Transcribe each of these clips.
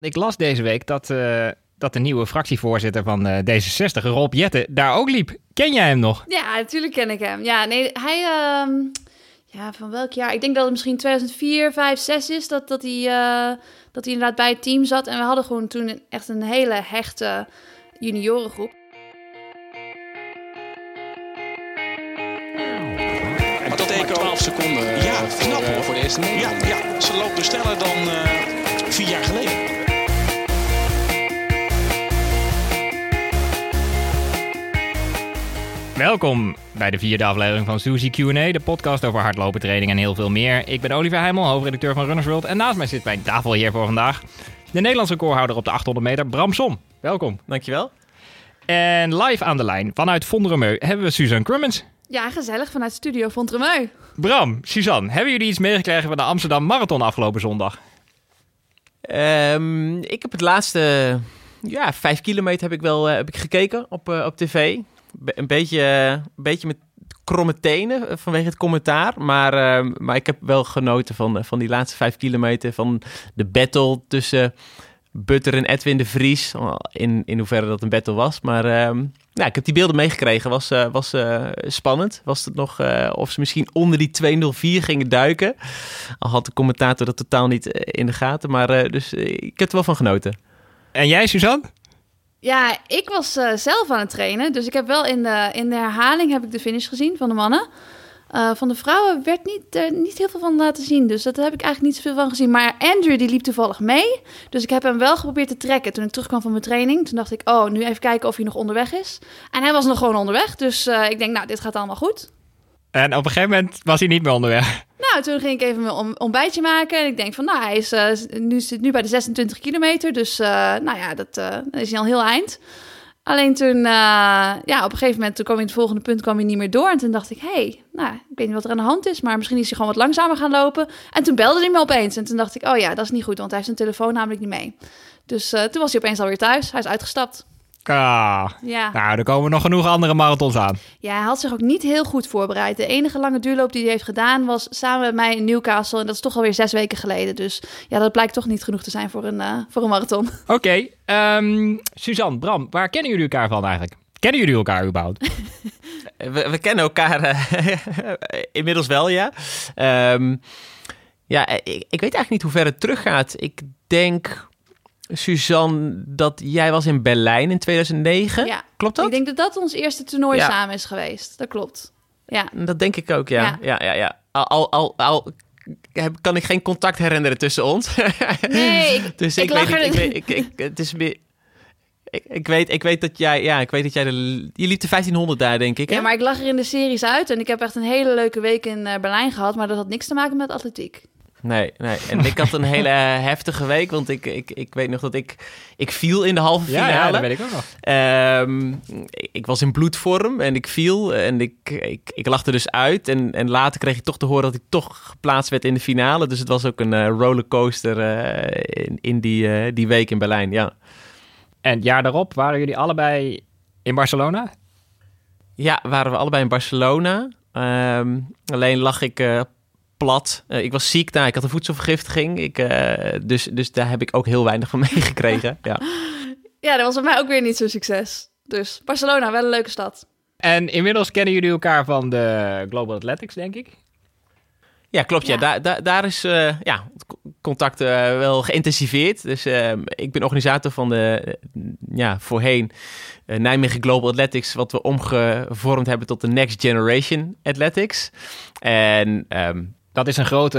Ik las deze week dat, uh, dat de nieuwe fractievoorzitter van uh, D66, Rob Jetten, daar ook liep. Ken jij hem nog? Ja, natuurlijk ken ik hem. Ja, nee, hij... Uh, ja, van welk jaar? Ik denk dat het misschien 2004, 5, 6 is dat, dat, hij, uh, dat hij inderdaad bij het team zat. En we hadden gewoon toen echt een hele hechte juniorengroep. En dat teken 12 seconden. Ja, knap hoor. Voor de eerste Ja, ja, ze loopt dus sneller dan vier jaar geleden. Welkom bij de vierde aflevering van Suzy Q&A, de podcast over hardlopen, training en heel veel meer. Ik ben Oliver Heimel, hoofdredacteur van Runners World en naast mij zit mijn tafel hier voor vandaag de Nederlandse recordhouder op de 800 meter, Bram Som. Welkom. Dankjewel. En live aan de lijn vanuit Vondremeu hebben we Suzanne Crummins. Ja, gezellig vanuit Studio Vondremeu. Bram, Suzanne, hebben jullie iets meegekregen van de Amsterdam Marathon afgelopen zondag? Um, ik heb het laatste ja, vijf kilometer heb ik wel uh, heb ik gekeken op, uh, op tv. Een, beetje, een beetje met kromme tenen vanwege het commentaar. Maar, uh, maar ik heb wel genoten van, van die laatste vijf kilometer. Van de battle tussen Butter en Edwin de Vries. In, in hoeverre dat een battle was. Maar um, nou, ik heb die beelden meegekregen. Was, uh, was uh, spannend. Was het nog uh, of ze misschien onder die 204 gingen duiken. Al had de commentator dat totaal niet in de gaten. Maar dus ik heb er wel van genoten. En jij, Suzanne? Ja, ik was zelf aan het trainen. Dus ik heb wel in de, in de herhaling heb ik de finish gezien van de mannen. Uh, van de vrouwen werd niet, uh, niet heel veel van laten zien. Dus dat heb ik eigenlijk niet zoveel van gezien. Maar Andrew die liep toevallig mee. Dus ik heb hem wel geprobeerd te trekken toen ik terugkwam van mijn training. Toen dacht ik, oh, nu even kijken of hij nog onderweg is. En hij was nog gewoon onderweg. Dus ik denk, nou, dit gaat allemaal goed. En op een gegeven moment was hij niet meer onderweg. Nou, toen ging ik even mijn ontbijtje maken. En ik denk van, nou, hij is, nu, zit nu bij de 26 kilometer. Dus nou ja, dat is hij al heel eind. Alleen toen, ja, op een gegeven moment, toen kwam hij het volgende punt, kwam hij niet meer door. En toen dacht ik, hey, nou, ik weet niet wat er aan de hand is, maar misschien is hij gewoon wat langzamer gaan lopen. En toen belde hij me opeens. En toen dacht ik, oh ja, dat is niet goed, want hij heeft zijn telefoon namelijk niet mee. Dus toen was hij opeens alweer thuis. Hij is uitgestapt. Ah, ja. Nou, er komen nog genoeg andere marathons aan. Ja, hij had zich ook niet heel goed voorbereid. De enige lange duurloop die hij heeft gedaan was samen met mij in Newcastle. En dat is toch alweer zes weken geleden. Dus ja, dat blijkt toch niet genoeg te zijn voor een, uh, voor een marathon. Oké, okay, um, Suzanne, Bram, waar kennen jullie elkaar van eigenlijk? Kennen jullie elkaar überhaupt? we, we, kennen elkaar uh, inmiddels wel, ja. Um, ja, ik, ik weet eigenlijk niet hoe ver het teruggaat. Ik denk Suzanne, dat jij was in Berlijn in 2009. Ja. Klopt dat? Ik denk dat dat ons eerste toernooi ja. samen is geweest. Dat klopt. Ja. Dat denk ik ook, ja. Ja, ja, ja. ja. Al, al, al, kan ik geen contact herinneren tussen ons. Nee, ik, dus ik, ik weet, ik, ik, weet, ik, ik, het is meer... Ik, ik, weet, ik weet dat jij, ja, ik weet dat jij de, je liep de 1500 daar, denk ik. Hè? Ja, maar ik lag er in de series uit en ik heb echt een hele leuke week in uh, Berlijn gehad, maar dat had niks te maken met atletiek. Nee, nee. En ik had een hele heftige week, want ik, ik, ik weet nog dat ik, ik viel in de halve finale. Ja, ja dat weet ik ook nog. Um, ik, was in bloedvorm en ik viel en ik, ik, ik er dus uit. En, en later kreeg ik toch te horen dat ik toch geplaatst werd in de finale. Dus het was ook een uh, rollercoaster uh, in, in die, uh, die week in Berlijn, ja. En het jaar daarop waren jullie allebei in Barcelona? Ja, waren we allebei in Barcelona. Um, alleen lag ik plat. Uh, ik was ziek daar, ik had een voedselvergiftiging. Ik, uh, dus, dus daar heb ik ook heel weinig van meegekregen. ja. ja, dat was voor mij ook weer niet zo'n succes. Dus Barcelona, wel een leuke stad. En inmiddels kennen jullie elkaar van de Global Athletics, denk ik? Ja, klopt. Ja. ja. Daar, daar, daar is uh, ja, contact uh, wel geïntensiveerd. Dus uh, ik ben organisator van de ja, voorheen Nijmegen Global Athletics, wat we omgevormd hebben tot de Next Generation Athletics. En um, dat is een grote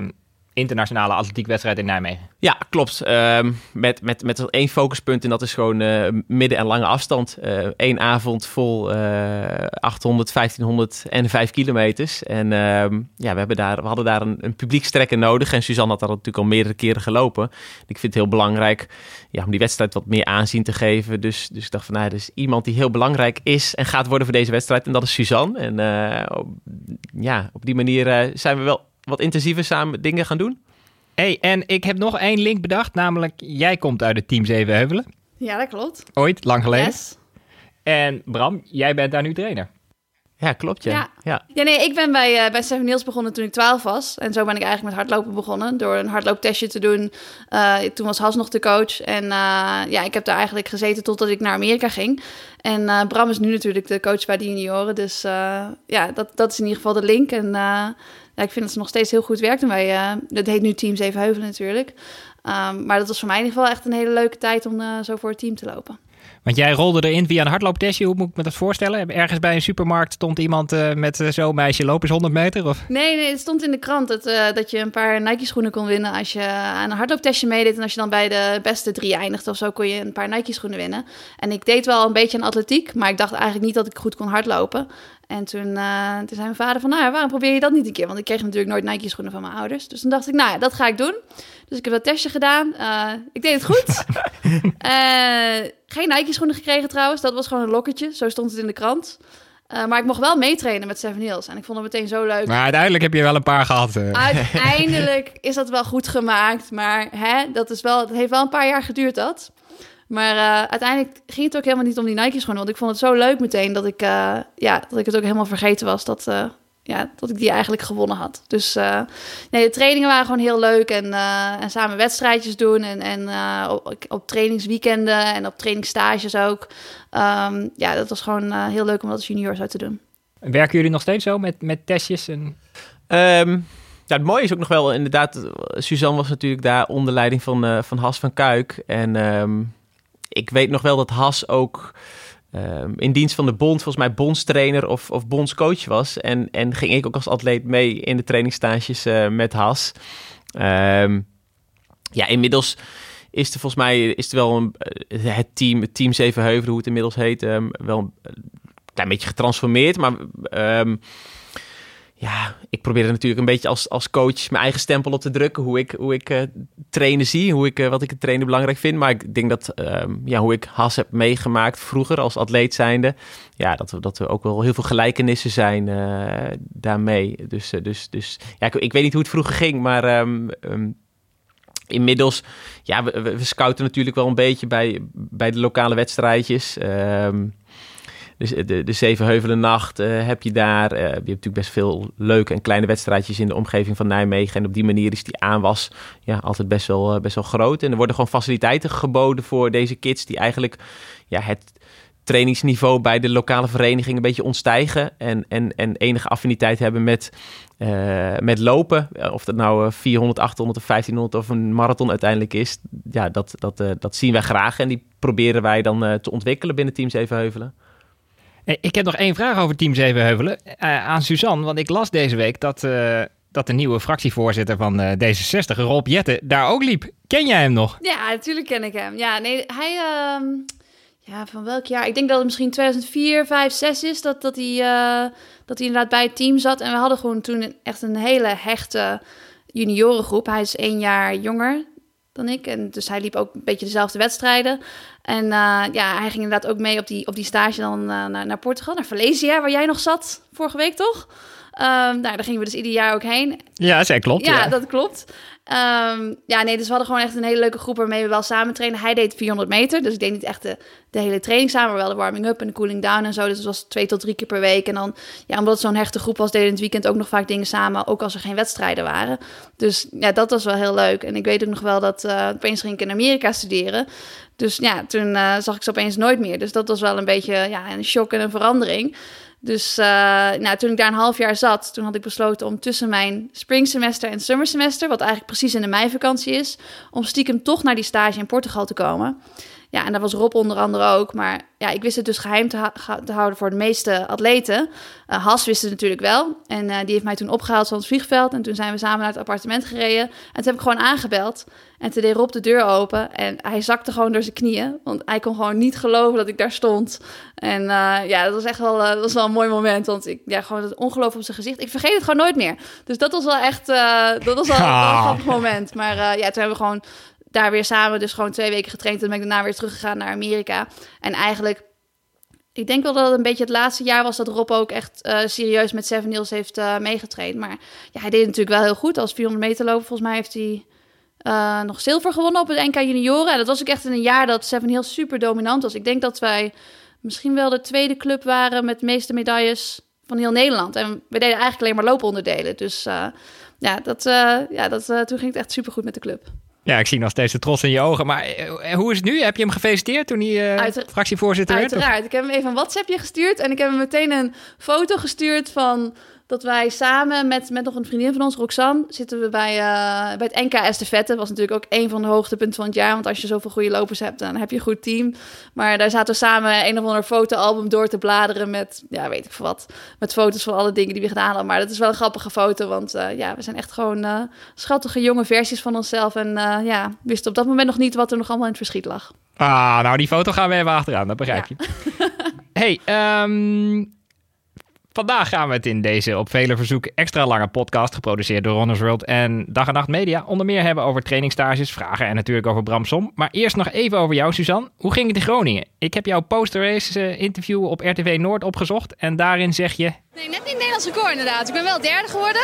uh, internationale atletiekwedstrijd in Nijmegen. Ja, klopt. Uh, met, met, met één focuspunt en dat is gewoon uh, midden- en lange afstand. Eén avond vol 800, 1500 en 5 kilometers. En ehm, ja, we, hebben daar, hadden daar een, een publiekstrekker nodig. En Suzanne had daar natuurlijk al meerdere keren gelopen. Ik vind het heel belangrijk ja, om die wedstrijd wat meer aanzien te geven. Dus, dus ik dacht van, nou, er is iemand die heel belangrijk is en gaat worden voor deze wedstrijd. En dat is Suzanne. En ja, op die manier zijn we wel wat intensiever samen dingen gaan doen. hey, en ik heb nog één link bedacht, namelijk jij komt uit het team Zevenheuvelen. Ja, dat klopt. Ooit, lang geleden. Yes. En Bram, jij bent daar nu trainer. Ja, klopt ja. Ja. ja. Ja, nee, ik ben bij, eh bij Seven Hills begonnen toen ik 12 was. En zo ben ik eigenlijk met hardlopen begonnen. Door een hardlooptestje te doen. Eh, toen was Has nog de coach. En eh, ja, ik heb daar eigenlijk gezeten totdat ik naar Amerika ging. En eh, Bram is nu natuurlijk de coach bij de junioren. Dus eh, ja, dat, dat is in ieder geval de link. En eh, ja, ik vind dat ze nog steeds heel goed werkt. En wij, eh, dat heet nu Team Zevenheuvelen natuurlijk. Ehm, maar dat was voor mij in ieder geval echt een hele leuke tijd om eh, zo voor het team te lopen. Want jij rolde erin via een hardlooptestje. Hoe moet ik me dat voorstellen? Ergens bij een supermarkt stond iemand eh, met zo'n meisje lopen eens 100 meter? Of? Nee, nee, het stond in de krant dat, dat je een paar Nike-schoenen kon winnen als je aan een hardlooptestje meedeed. En als je dan bij de beste drie eindigde of zo, kon je een paar Nike-schoenen winnen. En ik deed wel een beetje aan atletiek, maar ik dacht eigenlijk niet dat ik goed kon hardlopen. En toen, eh, toen zei mijn vader van, nou ja, waarom probeer je dat niet een keer? Want ik kreeg natuurlijk nooit Nike-schoenen van mijn ouders. Dus toen dacht ik, nou ja, dat ga ik doen. Dus ik heb dat testje gedaan. Eh, ik deed het goed. Eh, geen Nike-schoenen gekregen trouwens. Dat was gewoon een lokketje. Zo stond het in de krant. Maar ik mocht wel meetrainen met Seven Hills. En ik vond het meteen zo leuk. Maar uiteindelijk heb je wel een paar gehad. eh. Uiteindelijk is dat wel goed gemaakt. Maar hè, dat is wel, het heeft wel een paar jaar geduurd dat. Maar eh, uiteindelijk ging het ook helemaal niet om die Nike's gewoon. Want ik vond het zo leuk meteen dat ik, eh, ja, dat ik het ook helemaal vergeten was. Dat, eh, ja, dat ik die eigenlijk gewonnen had. Dus eh, nee, de trainingen waren gewoon heel leuk. En, eh, en samen wedstrijdjes doen. En, en eh, op, op trainingsweekenden en op trainingsstages ook. Ehm, ja, dat was gewoon eh, heel leuk om dat als junior zo te doen. Werken jullie nog steeds zo met, met testjes? En... Ehm, ja, het mooie is ook nog wel inderdaad, Suzanne was natuurlijk daar onder leiding van, eh, van Has van Kuik. En ehm, ik weet nog wel dat Has ook ehm, in dienst van de bond, volgens mij bondstrainer of, of bondscoach was. En, en ging ik ook als atleet mee in de trainingsstages eh, met Has. Ehm, ja, inmiddels is er volgens mij is er wel een, eh, het team, het team hoe het inmiddels heet, ehm, wel een klein beetje getransformeerd. Maar ja, ik probeer er natuurlijk een beetje als, als coach mijn eigen stempel op te drukken. Hoe ik, hoe ik eh, trainen zie, hoe ik, eh, wat ik het trainen belangrijk vind. Maar ik denk dat ehm, ja, hoe ik Has heb meegemaakt vroeger als atleet zijnde. Ja, dat, dat er ook wel heel veel gelijkenissen zijn eh, daarmee. Dus, dus, dus ja, ik, ik weet niet hoe het vroeger ging, maar ehm, ehm, inmiddels, ja, we, we, scouten natuurlijk wel een beetje bij, bij de lokale wedstrijdjes. Dus de, de Zevenheuvelen Nacht eh, heb je daar. Eh, je hebt natuurlijk best veel leuke en kleine wedstrijdjes in de omgeving van Nijmegen. En op die manier is die aanwas ja, altijd best wel, eh, best wel groot. En er worden gewoon faciliteiten geboden voor deze kids die eigenlijk ja, het trainingsniveau bij de lokale vereniging een beetje ontstijgen. En, en, en enige affiniteit hebben met, eh, met lopen. Eh, Of dat nou eh, 400, 800 of 1500 of een marathon uiteindelijk is. Ja, dat, dat, eh, dat zien wij graag. En die proberen wij dan eh, te ontwikkelen binnen Team Zevenheuvelen. Eh, Ik heb nog één vraag over Team Zevenheuvelen eh, aan Suzanne. Want ik las deze week dat, eh, dat de nieuwe fractievoorzitter van eh, D66, Rob Jetten, daar ook liep. Ken jij hem nog? Ja, natuurlijk ken ik hem. Ja, nee, hij... ehm, ja, van welk jaar? Ik denk dat het misschien 2004, 5, 6 is dat, dat, hij, dat hij inderdaad bij het team zat. En we hadden gewoon toen echt een hele hechte juniorengroep. Hij is één jaar jonger dan ik. En dus hij liep ook een beetje dezelfde wedstrijden. En eh, ja, hij ging inderdaad ook mee op die, op die stage dan eh, naar, naar Portugal, naar Valencia, waar jij nog zat vorige week, toch? Ehm, nou, daar gingen we dus ieder jaar ook heen. Ja, zij klopt. Ja, ja. dat klopt. Ehm, ja, nee, dus we hadden gewoon echt een hele leuke groep waarmee we wel samen trainen. Hij deed 400 meter, dus ik deed niet echt de, hele training samen, maar wel de warming-up en de cooling down en zo. Dus het was twee tot drie keer per week. En dan, ja, omdat het zo'n hechte groep was, deden we in het weekend ook nog vaak dingen samen, ook als er geen wedstrijden waren. Dus ja, dat was wel heel leuk. En ik weet ook nog wel dat eh, opeens ging ik in Amerika studeren. Dus ja, toen eh, zag ik ze opeens nooit meer. Dus dat was wel een beetje ja, een shock en een verandering. Dus uh, nou, toen ik daar een half jaar zat, toen had ik besloten om tussen mijn springsemester en summersemester, wat eigenlijk precies in de meivakantie is, om stiekem toch naar die stage in Portugal te komen. Ja, en daar was Rob onder andere ook. Maar ja, ik wist het dus geheim te, ha- te houden voor de meeste atleten. Uh, Has wist het natuurlijk wel. En uh, die heeft mij toen opgehaald van het vliegveld. En toen zijn we samen naar het appartement gereden. En toen heb ik gewoon aangebeld. En toen deed Rob de deur open. En hij zakte gewoon door zijn knieën. Want hij kon gewoon niet geloven dat ik daar stond. En uh, ja, dat was echt wel, dat was wel een mooi moment. Want ik, ja, gewoon het ongeloof op zijn gezicht. Ik vergeet het gewoon nooit meer. Dus dat was wel echt, dat was wel, een grappig moment. Maar ja, toen hebben we gewoon daar weer samen dus gewoon twee weken getraind. En ben ik daarna weer teruggegaan naar Amerika. En eigenlijk, ik denk wel dat het een beetje het laatste jaar was dat Rob ook echt uh, serieus met Seven Hills heeft uh, meegetraind. Maar ja, hij deed natuurlijk wel heel goed. Als 400 meter lopen, volgens mij heeft hij uh, nog zilver gewonnen op het NK Junioren. En dat was ook echt in een jaar dat Seven Hills super dominant was. Ik denk dat wij misschien wel de tweede club waren met de meeste medailles van heel Nederland. En we deden eigenlijk alleen maar looponderdelen. Dus ja, dat, ja dat, toen ging het echt supergoed met de club. Ja, ik zie nog steeds de trots in je ogen. Maar hoe is het nu? Heb je hem gefeliciteerd toen hij Uiter fractievoorzitter werd? Uiteraard. Ik heb hem even een WhatsAppje gestuurd. En ik heb hem meteen een foto gestuurd van dat wij samen met, met nog een vriendin van ons, Roxanne, zitten we bij, uh, bij het NK Estafette. Dat was natuurlijk ook een van de hoogtepunten van het jaar. Want als je zoveel goede lopers hebt, dan heb je een goed team. Maar daar zaten we samen een of ander fotoalbum door te bladeren met, ja, weet ik veel wat. Met foto's van alle dingen die we gedaan hadden. Maar dat is wel een grappige foto, want uh, ja, we zijn echt gewoon uh, schattige jonge versies van onszelf. En ja, wisten op dat moment nog niet wat er nog allemaal in het verschiet lag. Ah, nou die foto gaan we even achteraan, dat begrijp je. hey, um, Vandaag gaan we het in deze op vele verzoeken extra lange podcast, geproduceerd door Runners World en Dag en Nacht Media, onder meer hebben over trainingstages, vragen en natuurlijk over Bram Som. Maar eerst nog even over jou, Suzanne. Hoe ging het in Groningen? Ik heb jouw poster-race eh, interview op RTV Noord opgezocht en daarin zeg je... Nee, net niet Nederlands record inderdaad. Ik ben wel derde geworden.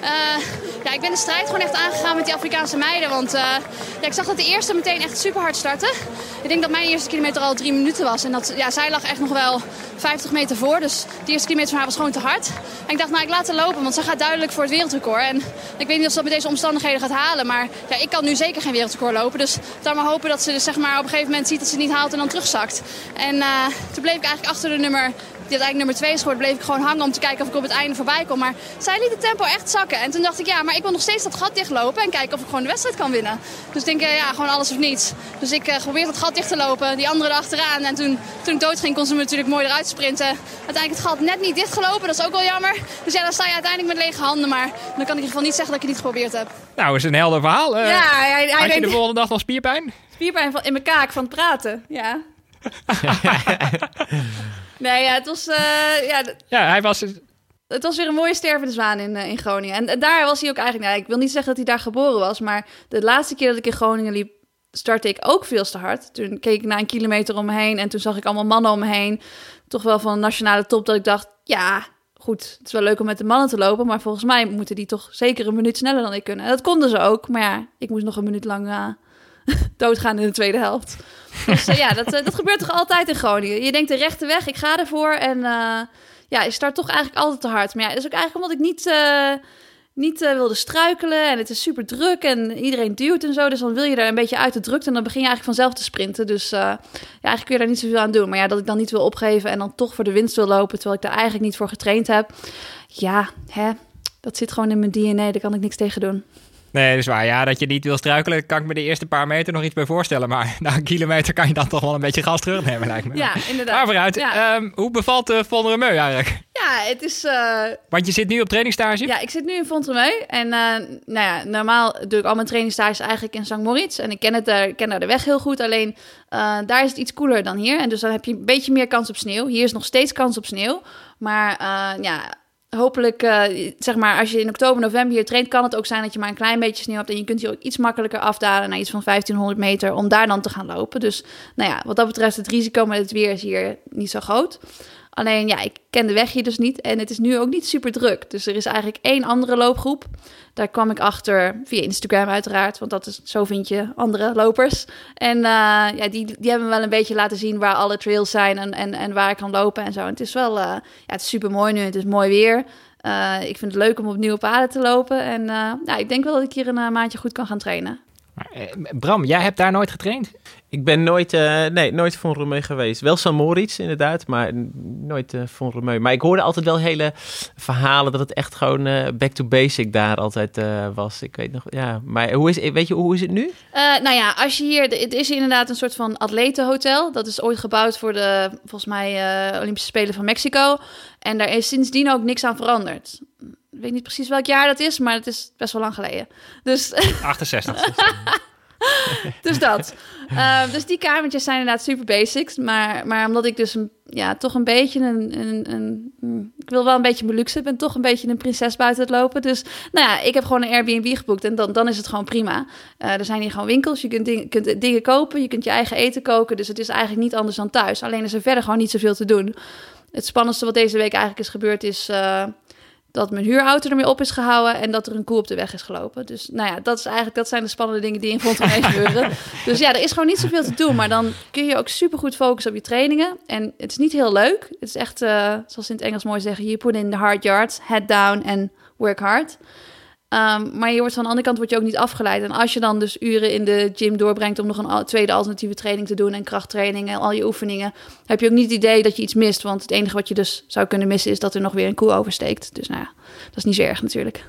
Uh, ja, ik ben de strijd gewoon echt aangegaan met die Afrikaanse meiden. Want uh, ja, ik zag dat de eerste meteen echt super hard startte. Ik denk dat mijn eerste kilometer al drie minuten was. En dat, ja, zij lag echt nog wel 50 meter voor. Dus die eerste kilometer van haar was gewoon te hard. En ik dacht, nou ik laat haar lopen, want ze gaat duidelijk voor het wereldrecord. En ik weet niet of ze dat met deze omstandigheden gaat halen. Maar ja, ik kan nu zeker geen wereldrecord lopen. Dus dan maar hopen dat ze dus, zeg maar, op een gegeven moment ziet dat ze het niet haalt en dan terugzakt. En uh, toen bleef ik eigenlijk achter de nummer die eigenlijk nummer 2 is geworden, bleef ik gewoon hangen om te kijken of ik op het einde voorbij kom. Maar zij liet het tempo echt zakken. En toen dacht ik, ja, maar ik wil nog steeds dat gat dichtlopen en kijken of ik gewoon de wedstrijd kan winnen. Dus ik denk, uh, ja, gewoon alles of niets. Dus ik uh, probeerde het gat dicht te lopen, die andere erachteraan. En toen, toen ik dood ging, kon ze me natuurlijk mooi eruit sprinten. Uiteindelijk het gat net niet dichtgelopen, dat is ook wel jammer. Dus ja, dan sta je uiteindelijk met lege handen. Maar dan kan ik in ieder geval niet zeggen dat ik het niet geprobeerd heb. Nou, is een helder verhaal. Uh, ja, hij, hij had je de volgende dag nog spierpijn? Spierpijn van, in mijn kaak van het praten, ja. Nee, ja, het was... Uh, ja, ja, hij was... Het was weer een mooie stervende zwaan in, uh, in Groningen. En, en, daar was hij ook eigenlijk... Nou, ik wil niet zeggen dat hij daar geboren was, maar de laatste keer dat ik in Groningen liep, startte ik ook veel te hard. Toen keek ik naar een kilometer om me heen en toen zag ik allemaal mannen om me heen. Toch wel van een nationale top dat ik dacht, ja, goed, het is wel leuk om met de mannen te lopen, maar volgens mij moeten die toch zeker een minuut sneller dan ik kunnen. En dat konden ze ook, maar ja, ik moest nog een minuut lang uh, doodgaan in de tweede helft. Dus uh, ja, dat, uh, dat gebeurt toch altijd in Groningen. Je denkt de rechte weg, ik ga ervoor. En uh, ja, je start toch eigenlijk altijd te hard. Maar ja, dat is ook eigenlijk omdat ik niet, niet wilde struikelen. En het is super druk en iedereen duwt en zo. Dus dan wil je er een beetje uit de drukte. En dan begin je eigenlijk vanzelf te sprinten. Dus ja, eigenlijk kun je daar niet zoveel aan doen. Maar ja, dat ik dan niet wil opgeven en dan toch voor de winst wil lopen... terwijl ik daar eigenlijk niet voor getraind heb. Ja, hè, dat zit gewoon in mijn DNA. Daar kan ik niks tegen doen. Nee, dat is waar. Ja, dat je niet wil struikelen, kan ik me de eerste paar meter nog iets bij voorstellen. Maar na een kilometer kan je dan toch wel een beetje gas terugnemen, lijkt me. Ja, inderdaad. Maar vooruit. Ja. Um, hoe bevalt de Vonderemeu eigenlijk? Ja, het is... Uh... Want je zit nu op trainingstage? Ja, ik zit nu in Fontremeu. En uh, nou ja, normaal doe ik al mijn trainingstages eigenlijk in St. Moritz. En ik ken, het daar, ken daar de weg heel goed. Alleen uh, daar is het iets koeler dan hier. En dus dan heb je een beetje meer kans op sneeuw. Hier is nog steeds kans op sneeuw. Maar ja hopelijk, uh, zeg maar, als je in oktober, november hier traint, kan het ook zijn dat je maar een klein beetje sneeuw hebt. En je kunt hier ook iets makkelijker afdalen naar iets van 1500 meter om daar dan te gaan lopen. Dus nou ja, wat dat betreft, het risico met het weer is hier niet zo groot. Alleen ja, ik ken de weg hier dus niet en het is nu ook niet super druk. Dus er is eigenlijk één andere loopgroep. Daar kwam ik achter via Instagram uiteraard, want dat is, zo vind je andere lopers. En uh, ja, die, die hebben me wel een beetje laten zien waar alle trails zijn en, en, en waar ik kan lopen en zo. Het is wel, uh, ja, het is super mooi nu, het is mooi weer. Uh, ik vind het leuk om op nieuwe paden te lopen en ja, ik denk wel dat ik hier een maandje goed kan gaan trainen. Bram, jij hebt daar nooit getraind? Ik ben nooit, uh, nee, nooit van Romeu geweest. Wel San Moritz inderdaad, maar nooit uh, van Romeu. Maar ik hoorde altijd wel hele verhalen dat het echt gewoon uh, back to basic daar altijd was. Ik weet nog, ja. Maar hoe is, weet je, hoe is het nu? nou ja, als je hier, het is inderdaad een soort van atletenhotel. Dat is ooit gebouwd voor de, volgens mij, Olympische Spelen van Mexico. En daar is sindsdien ook niks aan veranderd. Ik weet niet precies welk jaar dat is, maar het is best wel lang geleden. Dus 68. dus dat. Uh, dus die kamertjes zijn inderdaad super basics. Maar, maar omdat ik dus een, ja, toch een beetje een, een, een, Ik wil wel een beetje mijn luxe. Ben toch een beetje een prinses buiten het lopen. Dus nou ja, ik heb gewoon een Airbnb geboekt. En dan, dan is het gewoon prima. Uh, er zijn hier gewoon winkels. Je kunt, ding, kunt dingen kopen. Je kunt je eigen eten koken. Dus het is eigenlijk niet anders dan thuis. Alleen is er verder gewoon niet zoveel te doen. Het spannendste wat deze week eigenlijk is gebeurd is... Uh, dat mijn huurauto ermee op is gehouden en dat er een koe op de weg is gelopen. Dus nou ja, dat, is eigenlijk, dat zijn de spannende dingen die in Fontenay gebeuren. Dus ja, er is gewoon niet zoveel te doen. Maar dan kun je ook super goed focussen op je trainingen. En het is niet heel leuk. Het is echt, uh, zoals ze in het Engels mooi zeggen, you put in the hard yards, head down en work hard. Um, maar je wordt van de andere kant word je ook niet afgeleid. En als je dan dus uren in de gym doorbrengt om nog een tweede alternatieve training te doen en krachttraining en al je oefeningen, heb je ook niet het idee dat je iets mist. Want het enige wat je dus zou kunnen missen is dat er nog weer een koe oversteekt. Dus nou ja, dat is niet zo erg natuurlijk.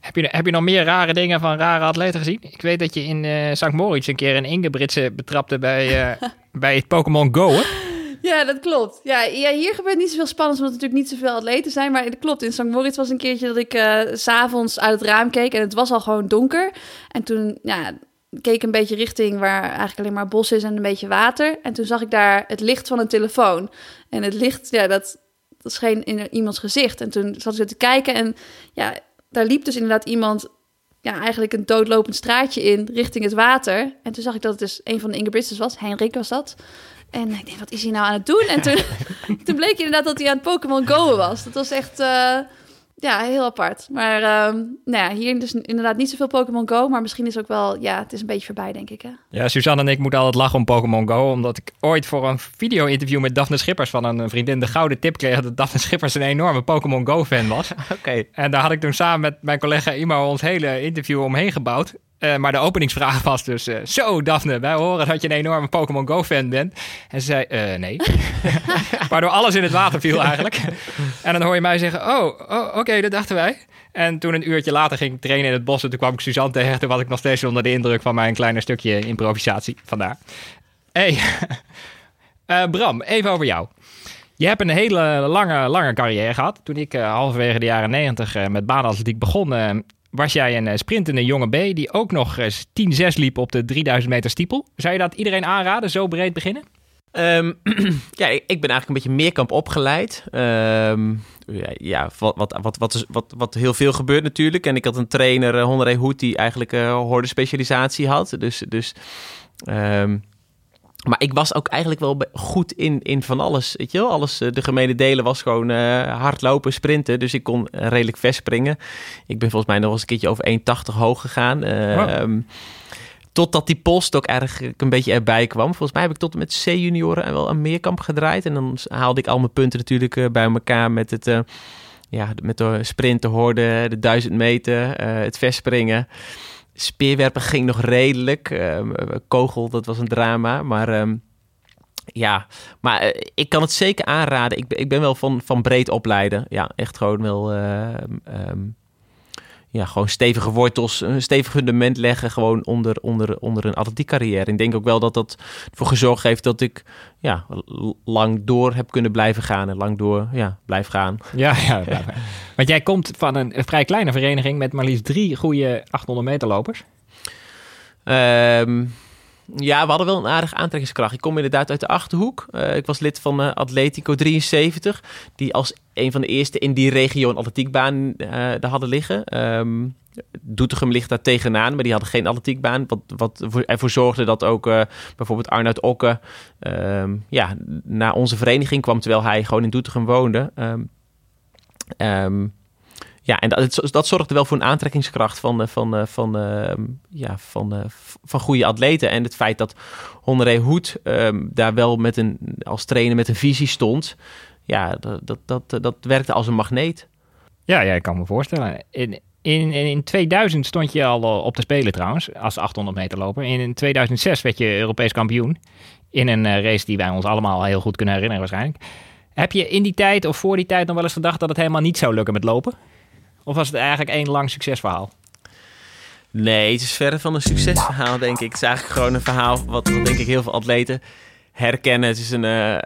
Heb je, heb je nog meer rare dingen van rare atleten gezien? Ik weet dat je in uh, St. Moritz een keer een Ingebritse betrapte bij, uh, bij het Pokémon Go, hè? Ja, dat klopt. Ja, hier gebeurt niet zoveel spannends, omdat er natuurlijk niet zoveel atleten zijn. Maar het klopt, in St. Moritz was een keertje dat ik uh, s'avonds uit het raam keek en het was al gewoon donker. En toen ja, keek ik een beetje richting waar eigenlijk alleen maar bos is en een beetje water. En toen zag ik daar het licht van een telefoon. En het licht, ja, dat, dat scheen in iemands gezicht. En toen zat ik te kijken en ja, daar liep dus inderdaad iemand ja, eigenlijk een doodlopend straatje in richting het water. En toen zag ik dat het dus een van de Ingebrigtses was. Henrik was dat. En ik denk, wat is hij nou aan het doen? En toen, toen bleek inderdaad dat hij aan het Pokémon Go was. Dat was echt uh, ja, heel apart. Maar uh, nou ja, hier dus inderdaad niet zoveel Pokémon Go. Maar misschien is het ook wel, ja, het is een beetje voorbij, denk ik. Hè? Ja, Suzanne en ik moeten altijd lachen om Pokémon Go. Omdat ik ooit voor een video-interview met Daphne Schippers van een vriendin de gouden tip kreeg dat Daphne Schippers een enorme Pokémon Go-fan was. Oké. En daar had ik toen samen met mijn collega Imo ons hele interview omheen gebouwd. Uh, maar de openingsvraag was dus: uh, Zo, Daphne, wij horen dat je een enorme Pokémon Go-fan bent. En ze zei: uh, Nee. Waardoor alles in het water viel eigenlijk. en dan hoor je mij zeggen: Oh, oh oké, dat dachten wij. En toen een uurtje later ging ik trainen in het bos. En toen kwam ik Suzanne tegen. Toen was ik nog steeds onder de indruk van mijn kleine stukje improvisatie. Vandaar. Hey, Bram, even over jou. Je hebt een hele lange, lange carrière gehad. Toen ik halverwege de jaren negentig met baanatletiek begon, was jij een uh, sprintende jonge B die ook nog eens 10-6 liep op de 3000 meter stiepel. Zou je dat iedereen aanraden, zo breed beginnen? Um, ja, ik, ben eigenlijk een beetje meerkamp opgeleid. Um, ja, wat, wat, wat, wat, wat, wat heel veel gebeurt natuurlijk. En ik had een trainer, uh, Honore Hoed, die eigenlijk uh, hoorde specialisatie had. Dus, dus um, maar ik was ook eigenlijk wel goed in, in van alles. Weet je wel? alles de gemene delen was gewoon uh, hardlopen, sprinten. Dus ik kon redelijk vers springen. Ik ben volgens mij nog eens een keertje over 1,80 hoog gegaan. Uh, wow. um, totdat die post ook eigenlijk een beetje erbij kwam. Volgens mij heb ik tot en met C-junioren en wel een meerkamp gedraaid. En dan haalde ik al mijn punten natuurlijk uh, bij elkaar met het... Ja, met de sprinten, hoorde, de 1000 meter, het verspringen. Speerwerpen ging nog redelijk. Uh, kogel, dat was een drama. Maar um, ja, maar uh, ik kan het zeker aanraden. Ik, ik ben wel van, van breed opleiden. Ja, echt gewoon wel... Um, ja, gewoon stevige wortels, een stevig fundament leggen gewoon onder, onder, onder een atletiek carrière. Ik denk ook wel dat dat ervoor gezorgd heeft dat ik ja, lang door heb kunnen blijven gaan en lang door ja, blijf gaan. Ja, ja, ja. want jij komt van een, een, vrij kleine vereniging met maar liefst drie goede 800 meter lopers. Um, ja, we hadden wel een aardige aantrekkingskracht. Ik kom inderdaad uit de Achterhoek. Uh, ik was lid van uh, Atletico 73, die als een van de eerste in die regio een atletiekbaan uh, daar hadden liggen. Um, Doetinchem ligt daar tegenaan, maar die hadden geen atletiekbaan. Wat, wat ervoor zorgde dat ook bijvoorbeeld Arnoud Okke um, ja, naar onze vereniging kwam, terwijl hij gewoon in Doetinchem woonde. Um, ja, en dat, dat zorgde wel voor een aantrekkingskracht van, van, van, uh, ja, van, uh, van goede atleten. En het feit dat Honoré Hoed um, daar wel met een, als trainer met een visie stond, ja, dat, dat, dat, dat werkte als een magneet. Ja, ik kan me voorstellen. In, in, in 2000 stond je al op te spelen trouwens, als 800 meter loper. In 2006 werd je Europees kampioen in een race die wij ons allemaal heel goed kunnen herinneren waarschijnlijk. Heb je in die tijd of voor die tijd nog wel eens gedacht dat het helemaal niet zou lukken met lopen? Of was het eigenlijk één lang succesverhaal? Nee, het is verre van een succesverhaal, denk ik. Het is eigenlijk gewoon een verhaal wat, denk ik heel veel atleten herkennen. Het is een, uh,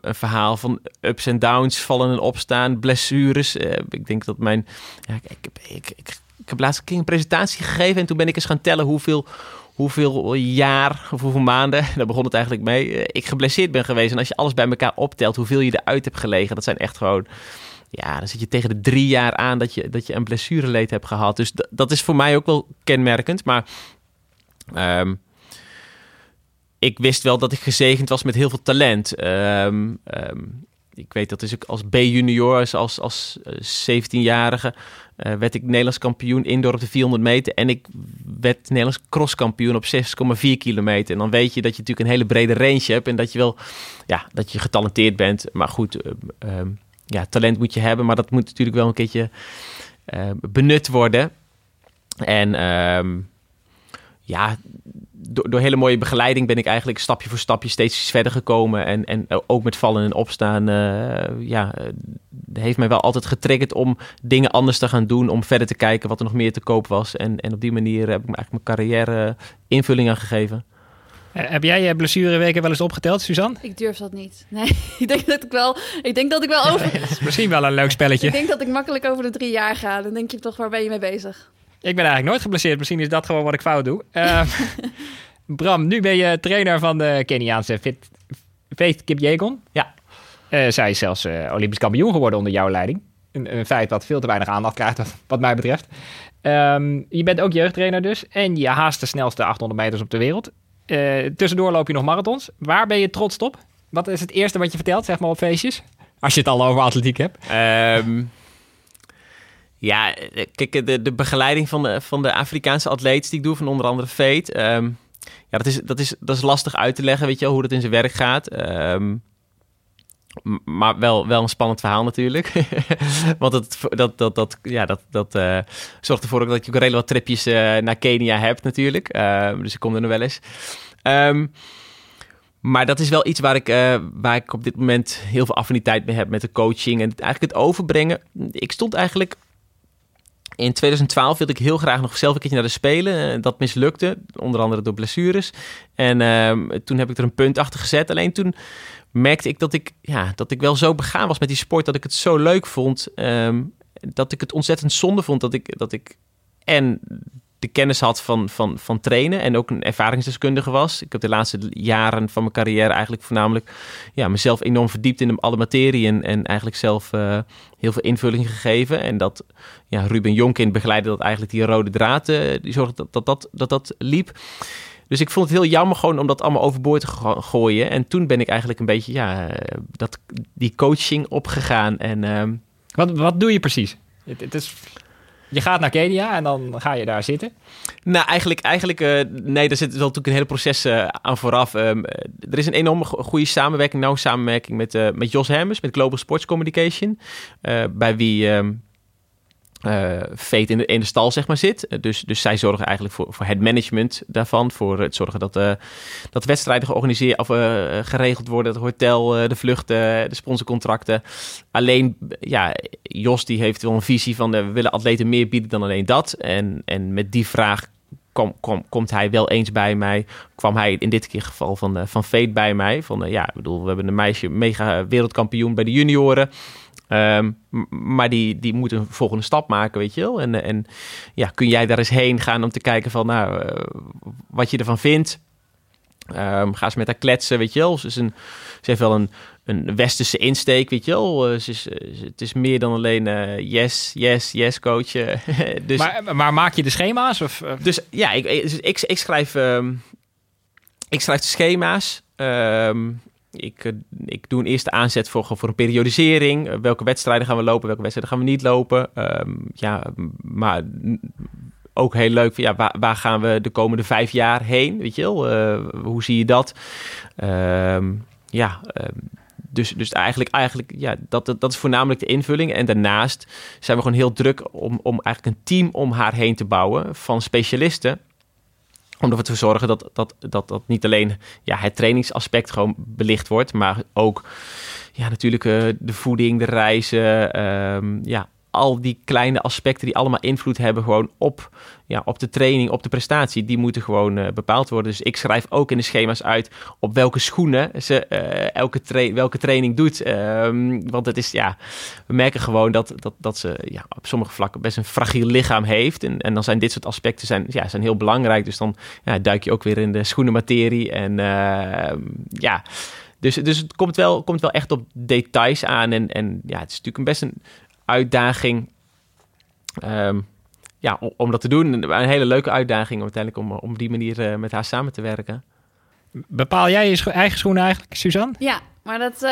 een verhaal van ups en downs, vallen en opstaan, blessures. Uh, ik denk dat mijn... Ja, ik, ik, ik, ik, heb laatst een presentatie gegeven en toen ben ik eens gaan tellen hoeveel, hoeveel jaar of hoeveel maanden, daar begon het eigenlijk mee, uh, ik geblesseerd ben geweest. En als je alles bij elkaar optelt, hoeveel je eruit hebt gelegen, dat zijn echt gewoon ja, dan zit je tegen de drie jaar aan dat je, dat je een blessureleed hebt gehad. Dus dat is voor mij ook wel kenmerkend. Maar um, ik wist wel dat ik gezegend was met heel veel talent. Um, ik weet dat dus ook als B-junior, als, als, als 17-jarige, uh, werd ik Nederlands kampioen indoor op de 400 meter. En ik werd Nederlands crosskampioen op 6,4 kilometer. En dan weet je dat je natuurlijk een hele brede range hebt. En dat je wel, ja, dat je getalenteerd bent. Maar goed, ja, talent moet je hebben. Maar dat moet natuurlijk wel een keertje uh, benut worden. En ehm, ja, door, door, hele mooie begeleiding ben ik eigenlijk stapje voor stapje steeds verder gekomen. En, en ook met vallen en opstaan, uh, ja, heeft mij wel altijd getriggerd om dingen anders te gaan doen. Om verder te kijken wat er nog meer te koop was. En, en op die manier heb ik eigenlijk mijn carrière invulling aan gegeven. Uh, heb jij je blessureweken wel eens opgeteld, Suzanne? Ik durf dat niet. Nee, ik denk dat ik wel, ik denk dat ik wel over... misschien wel een leuk spelletje. ik denk dat ik makkelijk over de drie jaar ga. Dan denk je toch, waar ben je mee bezig? Ik ben eigenlijk nooit geblesseerd. Misschien is dat gewoon wat ik fout doe. Uh, Bram, nu ben je trainer van de Keniaanse Fit, Faith. Ja. Uh, zij is zelfs uh, Olympisch kampioen geworden onder jouw leiding. Een, een, feit wat veel te weinig aandacht krijgt, wat, wat mij betreft. Um, je bent ook jeugdtrainer dus. En je haast de snelste 800 meters op de wereld. Uh, tussendoor loop je nog marathons. Waar ben je trots op? Wat is het eerste wat je vertelt, zeg maar, op feestjes? Als je het al over atletiek hebt. Um, ja, kijk, de, de begeleiding van de, van de Afrikaanse atleet die ik doe, van onder andere Fate. Um, ja, dat is, dat, is, dat is lastig uit te leggen, weet je wel, hoe dat in zijn werk gaat. Um, maar wel, wel een spannend verhaal natuurlijk. Want dat, dat, dat, dat, ja, dat, dat uh, zorgt ervoor dat je ook redelijk wat tripjes uh, naar Kenia hebt natuurlijk. Uh, dus ik kom er nog wel eens. Um, maar dat is wel iets waar ik, waar ik op dit moment heel veel affiniteit mee heb met de coaching. En eigenlijk het overbrengen. Ik stond eigenlijk in 2012 wilde ik heel graag nog zelf een keertje naar de Spelen. Dat mislukte, onder andere door blessures. En uh, toen heb ik er een punt achter gezet. Alleen toen merkte ik dat ik, ja, dat ik wel zo begaan was met die sport... dat ik het zo leuk vond, um, dat ik het ontzettend zonde vond... dat ik, dat ik en de kennis had van, van, van trainen en ook een ervaringsdeskundige was. Ik heb de laatste jaren van mijn carrière eigenlijk voornamelijk ja, mezelf enorm verdiept in alle materie en, en eigenlijk zelf uh, heel veel invulling gegeven. En dat ja, Ruben Jonkin begeleidde dat eigenlijk die rode draad, uh, die zorgde dat dat, dat, dat dat liep. Dus ik vond het heel jammer gewoon om dat allemaal overboord te gooien. En toen ben ik eigenlijk een beetje ja, dat, die coaching opgegaan. En, uh, wat, wat doe je precies? Het, het is je gaat naar Kenia en dan ga je daar zitten? Nou, eigenlijk, eigenlijk uh, nee, daar zit wel natuurlijk een hele proces uh, aan vooraf. Um, er is een enorme goede samenwerking, nauwe samenwerking met, met Jos Hermes, met Global Sports Communication. bij wie um, In de, in de stal zeg maar zit. dus, dus zij zorgen eigenlijk voor, voor het management daarvan. Voor het zorgen dat, dat wedstrijden georganiseerd of geregeld worden. Het hotel, de vluchten, de sponsorcontracten. Alleen, ja, Jos die heeft wel een visie van we willen atleten meer bieden dan alleen dat. En, en met die vraag kom, kom, komt hij wel eens bij mij. Kwam hij in dit keer geval van, uh, van Fate bij mij. Van ja, ik bedoel, we hebben een meisje mega wereldkampioen bij de junioren. Um, maar die, die moet een volgende stap maken, weet je wel. En, en ja, kun jij daar eens heen gaan om te kijken van, nou, uh, wat je ervan vindt. Um, ga eens met haar kletsen, weet je wel. Ze, is een, ze heeft wel een, een westerse insteek, weet je wel. Uh, ze is, het is meer dan alleen uh, yes, yes, yes, coach. dus, maar, maar maak je de schema's? Of, Dus ja, ik, dus ik, ik, schrijf, um, ik schrijf de schema's. Um, ik, ik doe een eerste aanzet voor, voor een periodisering. welke wedstrijden gaan we lopen, welke wedstrijden gaan we niet lopen. ja, maar ook heel leuk. Ja, waar, waar, gaan we de komende vijf jaar heen? Weet je wel? Uh, hoe zie je dat? Uh, ja, uh, dus, dus eigenlijk, eigenlijk ja, dat, dat, dat is voornamelijk de invulling. En daarnaast zijn we gewoon heel druk om, om eigenlijk een team om haar heen te bouwen van specialisten om ervoor te zorgen dat, dat, dat, dat niet alleen ja, het trainingsaspect gewoon belicht wordt, maar ook ja, natuurlijk uh, de voeding, de reizen, um, ja, al die kleine aspecten die allemaal invloed hebben gewoon op, ja, op de training, op de prestatie, die moeten gewoon uh, bepaald worden. Dus ik schrijf ook in de schema's uit op welke schoenen ze uh, elke welke training doet. Um, want het is, ja, we merken gewoon dat, dat, dat ze ja, op sommige vlakken best een fragiel lichaam heeft. En, en dan zijn dit soort aspecten zijn, ja, zijn heel belangrijk. Dus dan ja, duik je ook weer in de schoenenmaterie. En uh, ja... Dus, dus het komt wel, komt wel echt op details aan. En, en ja, het is natuurlijk een best een, uitdaging. Um, ja, om, om, dat te doen. Een hele leuke uitdaging om uiteindelijk om, op die manier uh, met haar samen te werken. Bepaal jij je scho eigen schoenen eigenlijk, Suzanne? Ja, Maar dat, eh,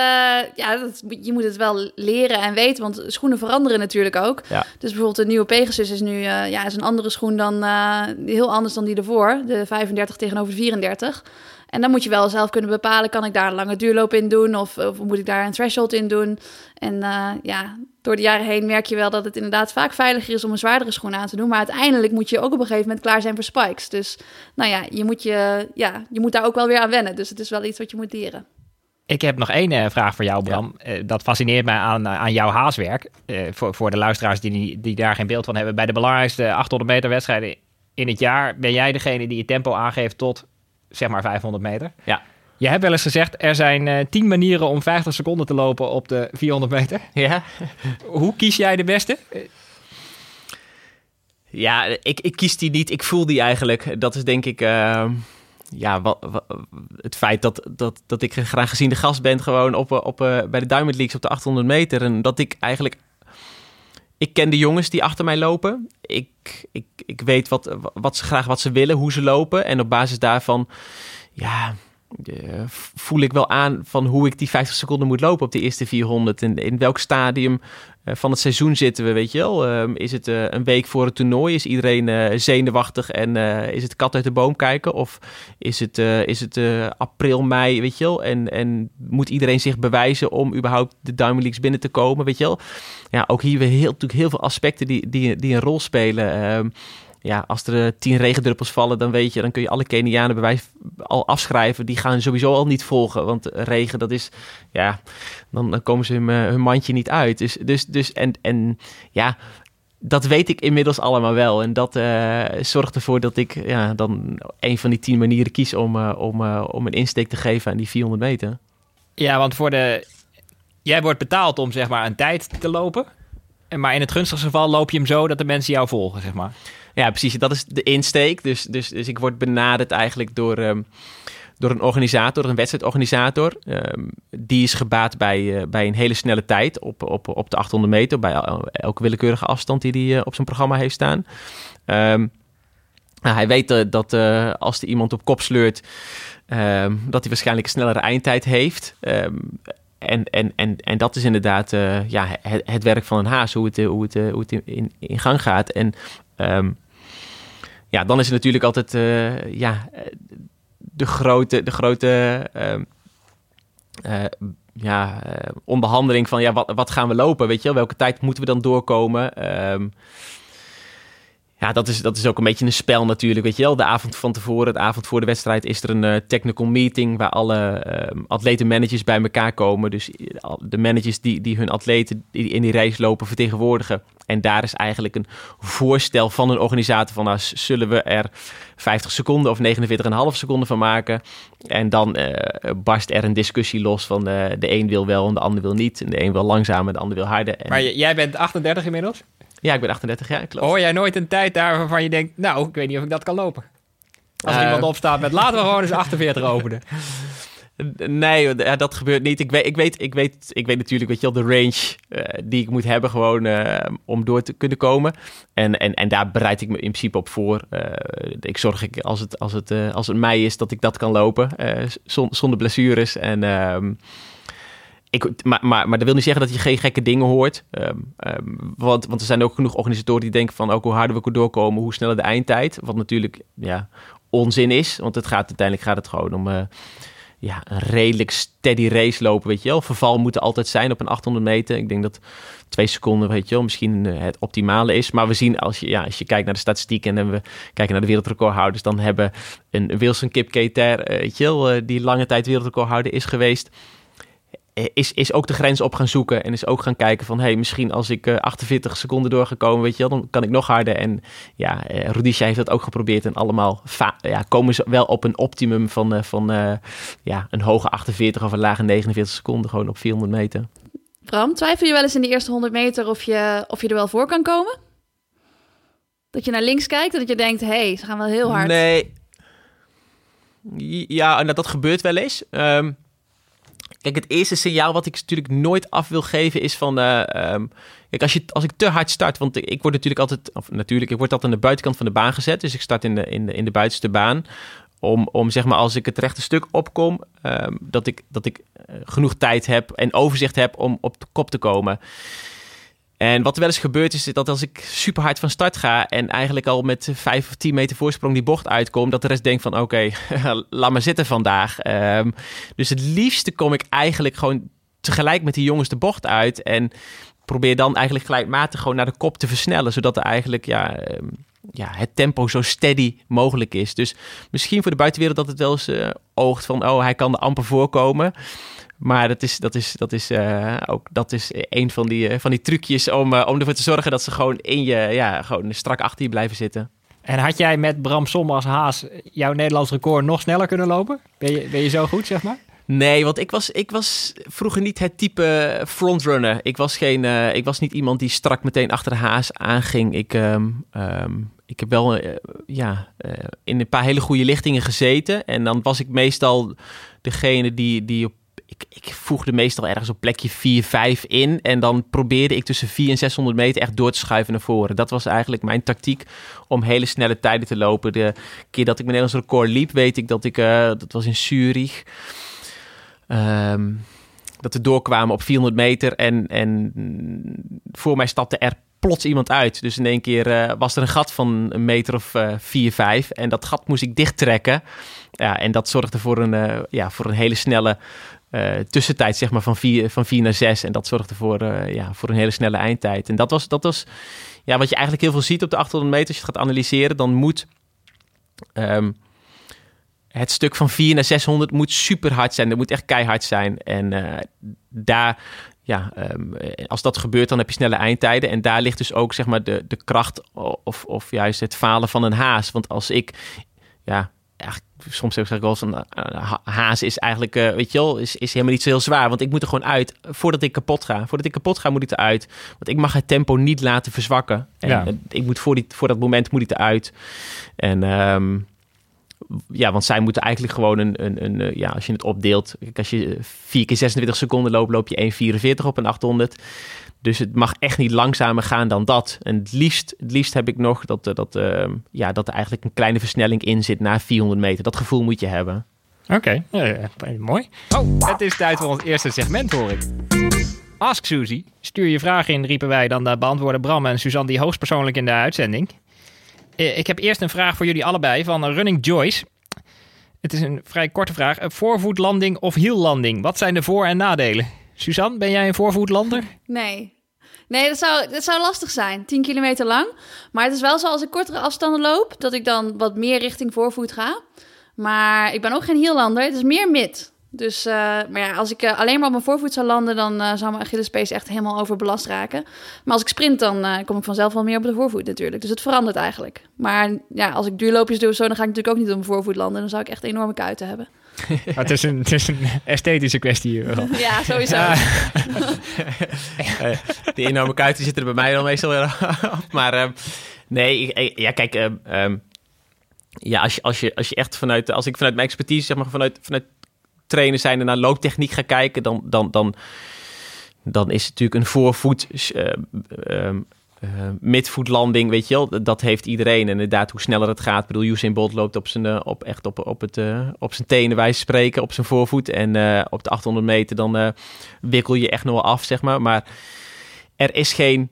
ja, dat, je moet het wel leren en weten, want schoenen veranderen natuurlijk ook. Ja. Dus bijvoorbeeld de nieuwe Pegasus is nu uh, ja, is een andere schoen dan uh, heel anders dan die ervoor, de 35 tegenover de 34. En dan moet je wel zelf kunnen bepalen, kan ik daar een lange duurloop in doen of, of moet ik daar een threshold in doen? En ja, door de jaren heen merk je wel dat het inderdaad vaak veiliger is om een zwaardere schoen aan te doen. Maar uiteindelijk moet je ook op een gegeven moment klaar zijn voor spikes. Dus nou ja, je moet, je, ja, je moet daar ook wel weer aan wennen. Dus het is wel iets wat je moet leren. Ik heb nog één uh, vraag voor jou, Bram. Ja. Uh, dat fascineert mij aan, aan jouw haaswerk. voor, voor de luisteraars die, die daar geen beeld van hebben. Bij de belangrijkste 800 meter wedstrijden in het jaar ben jij degene die je tempo aangeeft tot zeg maar 500 meter. Ja. Je hebt wel eens gezegd, er zijn 10 manieren om 50 seconden te lopen op de 400 meter. Ja. Hoe kies jij de beste? Ja, ik, ik kies die niet. Ik voel die eigenlijk. Dat is denk ik ja, wat, wat, het feit dat, dat, dat ik graag gezien de gast ben gewoon op, op, bij de Diamond Leagues op de 800 meter. En dat ik eigenlijk... Ik ken de jongens die achter mij lopen. Ik, ik, ik weet wat, wat ze graag wat ze willen, hoe ze lopen. En op basis daarvan, ja, uh, voel ik wel aan van hoe ik die 50 seconden moet lopen op de eerste 400. En in welk stadium van het seizoen zitten we, weet je wel? Uh, is het een week voor het toernooi? Is iedereen zenuwachtig en is het kat uit de boom kijken? Of is het, is het april, mei, weet je wel? En, en moet iedereen zich bewijzen om überhaupt de Diamond Leagues binnen te komen, weet je wel? Ja, ook hier weer heel, natuurlijk heel veel aspecten die, die, die een rol spelen. Ehm, ja, als er tien regendruppels vallen, dan weet je, dan kun je alle Kenianen bewijs al afschrijven. Die gaan sowieso al niet volgen, want regen, dat is, ja, dan, dan komen ze hun, hun mandje niet uit. Dus, dus, dus en, en ja, dat weet ik inmiddels allemaal wel. En dat uh, zorgt ervoor dat ik ja, dan een van die tien manieren kies om, om, om een insteek te geven aan die 400 meter. Ja, want voor de. Jij wordt betaald om zeg maar een tijd te lopen. Maar in het gunstigste geval loop je hem zo dat de mensen jou volgen, zeg maar. Ja, precies. Dat is de insteek. Dus, dus, dus ik word benaderd eigenlijk door, um, door een organisator, een wedstrijdorganisator. Um, die is gebaat bij, uh, bij een hele snelle tijd op, op, op de 800 meter. Bij elke willekeurige afstand die hij uh, op zijn programma heeft staan. Um, nou, hij weet uh, dat als er iemand op kop sleurt, dat hij waarschijnlijk een snellere eindtijd heeft. En, en, en, en dat is inderdaad ja, het, het, werk van een haas, hoe het, hoe het, hoe het in, in gang gaat. En um, ja, dan is het natuurlijk altijd uh, ja, de grote, de grote uh, uh, ja, onderhandeling van ja, wat, wat gaan we lopen? Weet je wel, welke tijd moeten we dan doorkomen? Um, ja, dat is, dat is ook een beetje een spel natuurlijk, weet je wel. De avond van tevoren, de avond voor de wedstrijd, is er een uh, technical meeting waar alle uh, atleten-managers bij elkaar komen. Dus de managers die, die hun atleten in die race lopen vertegenwoordigen. En daar is eigenlijk een voorstel van een organisator van, nou, zullen we er 50 seconden of 49,5 seconden van maken? En dan uh, barst er een discussie los van de een wil wel en de ander wil niet. En de een wil langzamer de ander wil harder. En... Maar jij bent 38 inmiddels? Ja, ik ben 38 jaar, klopt. Hoor jij nooit een tijd daar waarvan je denkt, nou, ik weet niet of ik dat kan lopen? Als er uh, iemand opstaat met, laten we gewoon eens 48 openen. Nee, dat gebeurt niet. Ik weet, ik weet, ik weet, ik weet natuurlijk, weet je wel, de range uh, die ik moet hebben gewoon uh, om door te kunnen komen. En, en, en daar bereid ik me in principe op voor. Uh, ik zorg ik als het, als het, als het mei is dat ik dat kan lopen zonder blessures. En ehm, ik, maar, maar, maar dat wil niet zeggen dat je geen gekke dingen hoort. Um, um, want, want er zijn ook genoeg organisatoren die denken van... ook hoe harder we kunnen doorkomen, hoe sneller de eindtijd. Wat natuurlijk ja, onzin is. Want het gaat, uiteindelijk gaat het gewoon om... Uh, ja, een redelijk steady race lopen, weet je wel. Verval moet er altijd zijn op een 800 meter. Ik denk dat twee seconden, weet je wel, misschien het optimale is. Maar we zien, als je, ja, als je kijkt naar de statistieken en we kijken naar de wereldrecordhouders... dan hebben een Wilson Kip Keter, weet je wel, die lange tijd wereldrecordhouder is geweest is, is ook de grens op gaan zoeken en is ook gaan kijken van... hey, misschien als ik uh, 48 seconden doorgekomen, weet je wel, dan kan ik nog harder. En ja, uh, Rudisha heeft dat ook geprobeerd en allemaal ja, komen ze wel op een optimum van, uh, van ja, een hoge 48 of een lage 49 seconden gewoon op 400 meter. Bram, twijfel je wel eens in de eerste 100 meter of je, of je er wel voor kan komen? Dat je naar links kijkt en dat je denkt, hé, hey, ze gaan wel heel hard. Nee. Ja, en dat, dat gebeurt wel eens. Um, Kijk, het eerste signaal wat ik natuurlijk nooit af wil geven is van... Uh, um, kijk, als, je, als ik te hard start, want ik word natuurlijk altijd... Of natuurlijk, ik word altijd aan de buitenkant van de baan gezet. Dus ik start in de, in de, in de buitenste baan. om, om zeg maar als ik het rechte stuk opkom, ehm, dat ik, dat ik eh, genoeg tijd heb en overzicht heb om op de kop te komen. En wat er wel eens gebeurt is dat als ik super hard van start ga en eigenlijk al met 5 of 10 meter voorsprong die bocht uitkom, dat de rest denkt van oké, laat maar zitten vandaag. Ehm, dus het liefste kom ik eigenlijk gewoon tegelijk met die jongens de bocht uit en probeer dan eigenlijk gelijkmatig gewoon naar de kop te versnellen, zodat er eigenlijk ja, ehm, ja, het tempo zo steady mogelijk is. Dus misschien voor de buitenwereld dat het wel eens uh, oogt van oh, hij kan er amper voorkomen. Maar dat is, dat is, dat is, uh, ook, dat is een van die, uh, van die trucjes om, uh, om ervoor te zorgen dat ze gewoon in je, ja, gewoon strak achter je blijven zitten. En had jij met Bram Som als haas jouw Nederlands record nog sneller kunnen lopen? Ben je, ben je zo goed, zeg maar? Nee, want ik was, ik was vroeger niet het type frontrunner. Ik was, geen, ik was niet iemand die strak meteen achter de haas aanging. Ik, um, um, ik heb wel ja, in een paar hele goede lichtingen gezeten. En dan was ik meestal degene die, die op ik, ik voegde meestal ergens op plekje 4, 5 in. En dan probeerde ik tussen 4 en 600 meter echt door te schuiven naar voren. Dat was eigenlijk mijn tactiek om hele snelle tijden te lopen. De keer dat ik mijn Nederlands record liep, weet ik dat ik, uh, dat was in Zurich. Um, dat we doorkwamen op 400 meter en, en voor mij stapte er plots iemand uit. Dus in één keer uh, was er een gat van een meter of uh, 4, 5. En dat gat moest ik dichttrekken. Ja, en dat zorgde voor een, ja, voor een hele snelle uh, tussentijd zeg maar, van 4 van vier naar 6. En dat zorgde voor, uh, ja, voor een hele snelle eindtijd. En dat was, dat was ja, wat je eigenlijk heel veel ziet op de 800 meter. Als je het gaat analyseren, dan moet um, het stuk van 4 naar 600 moet super hard zijn. Dat moet echt keihard zijn. En uh, daar, ja, um, als dat gebeurt, dan heb je snelle eindtijden. En daar ligt dus ook zeg maar, de, de kracht of, of juist het falen van een haas. Want als ik, ja, soms zeg ik wel eens, een uh, haas is eigenlijk, uh, weet je wel, is, is helemaal niet zo heel zwaar. Want ik moet er gewoon uit voordat ik kapot ga. Voordat ik kapot ga, moet ik eruit. Want ik mag het tempo niet laten verzwakken. En Ja. uh, ik moet voor, die, voor dat moment moet ik eruit. En ehm, ja, want zij moeten eigenlijk gewoon een, een, een eh, ja, als je het opdeelt. Als je 4 keer 26 seconden loopt, loop je 1,44 op een 800. Dus het mag echt niet langzamer gaan dan dat. En het liefst, het liefst heb ik nog dat, eh, dat, uh, ja, dat er eigenlijk een kleine versnelling in zit na 400 meter. Dat gevoel moet je hebben. Oké, okay. ja, ja, mooi. Oh, het is tijd voor ons eerste segment, hoor ik. Ask Suzy. Stuur je vragen in, riepen wij. Dan beantwoorden Bram en Suzanne die hoogstpersoonlijk in de uitzending. Ik heb eerst een vraag voor jullie allebei van Running Joyce. Het is een vrij korte vraag. Voorvoetlanding of hiellanding? Wat zijn de voor- en nadelen? Suzanne, ben jij een voorvoetlander? Nee. Nee, dat zou, dat zou lastig zijn. 10 kilometer lang. Maar het is wel zo als ik kortere afstanden loop, dat ik dan wat meer richting voorvoet ga. Maar ik ben ook geen hielander. Het is meer mid. Dus, uh, maar ja, als ik uh, alleen maar op mijn voorvoet zou landen, dan uh, zou mijn Achillespees echt helemaal overbelast raken. Maar als ik sprint, dan eh, kom ik vanzelf wel meer op de voorvoet natuurlijk. Dus het verandert eigenlijk. Maar ja, als ik duurloopjes doe zo, dan ga ik natuurlijk ook niet op mijn voorvoet landen. Dan zou ik echt enorme kuiten hebben. Maar het, is een, het is een esthetische kwestie hier wel. Ja, sowieso. Ja. die enorme kuiten zitten er bij mij dan meestal weer op. Maar uh, nee, ik, ja, kijk, uh, um, ja, als je, als, je, als je echt vanuit, als ik vanuit mijn expertise, zeg maar, vanuit, vanuit trainen zijn en naar looptechniek ga kijken, dan, dan, dan, dan is het natuurlijk een voorvoet. Uh, um, uh, midvoetlanding, weet je wel, dat heeft iedereen. En inderdaad, hoe sneller het gaat. Ik bedoel, Usain Bolt loopt op zijn, uh, op, echt op, op, het, uh, op zijn tenen, wij spreken, op zijn voorvoet. En op de 800 meter, dan wikkel je echt nog wel af, zeg maar. Maar er is geen,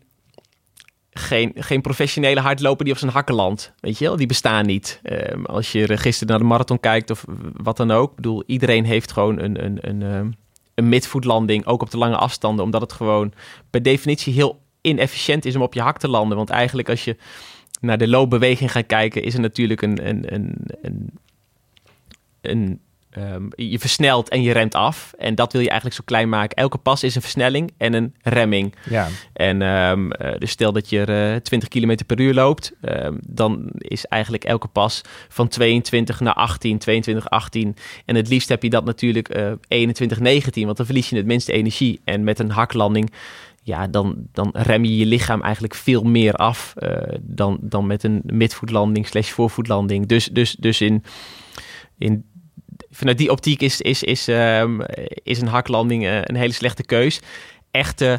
geen, geen professionele hardloper die op zijn hakken landt, weet je wel. Die bestaan niet. Um, als je gisteren naar de marathon kijkt of wat dan ook. Ik bedoel, iedereen heeft gewoon een... een, een, een een midvoetlanding, ook op de lange afstanden, omdat het gewoon per definitie heel inefficiënt is om op je hak te landen. Want eigenlijk als je naar de loopbeweging gaat kijken, is er natuurlijk een... een, een, een, een um, je versnelt en je remt af. En dat wil je eigenlijk zo klein maken. Elke pas is een versnelling en een remming. Ja. En um, uh, dus stel dat je uh, 20 km per uur loopt, um, dan is eigenlijk elke pas van 22 naar 18, 22, 18. En het liefst heb je dat natuurlijk uh, 21, 19, want dan verlies je het minste energie. En met een haklanding ja, dan, dan rem je je lichaam eigenlijk veel meer af uh, dan, dan met een midvoetlanding slash voorvoetlanding. Dus, dus, dus in, in, vanuit die optiek is, is, is, um, is een haklanding uh, een hele slechte keus. Echter uh,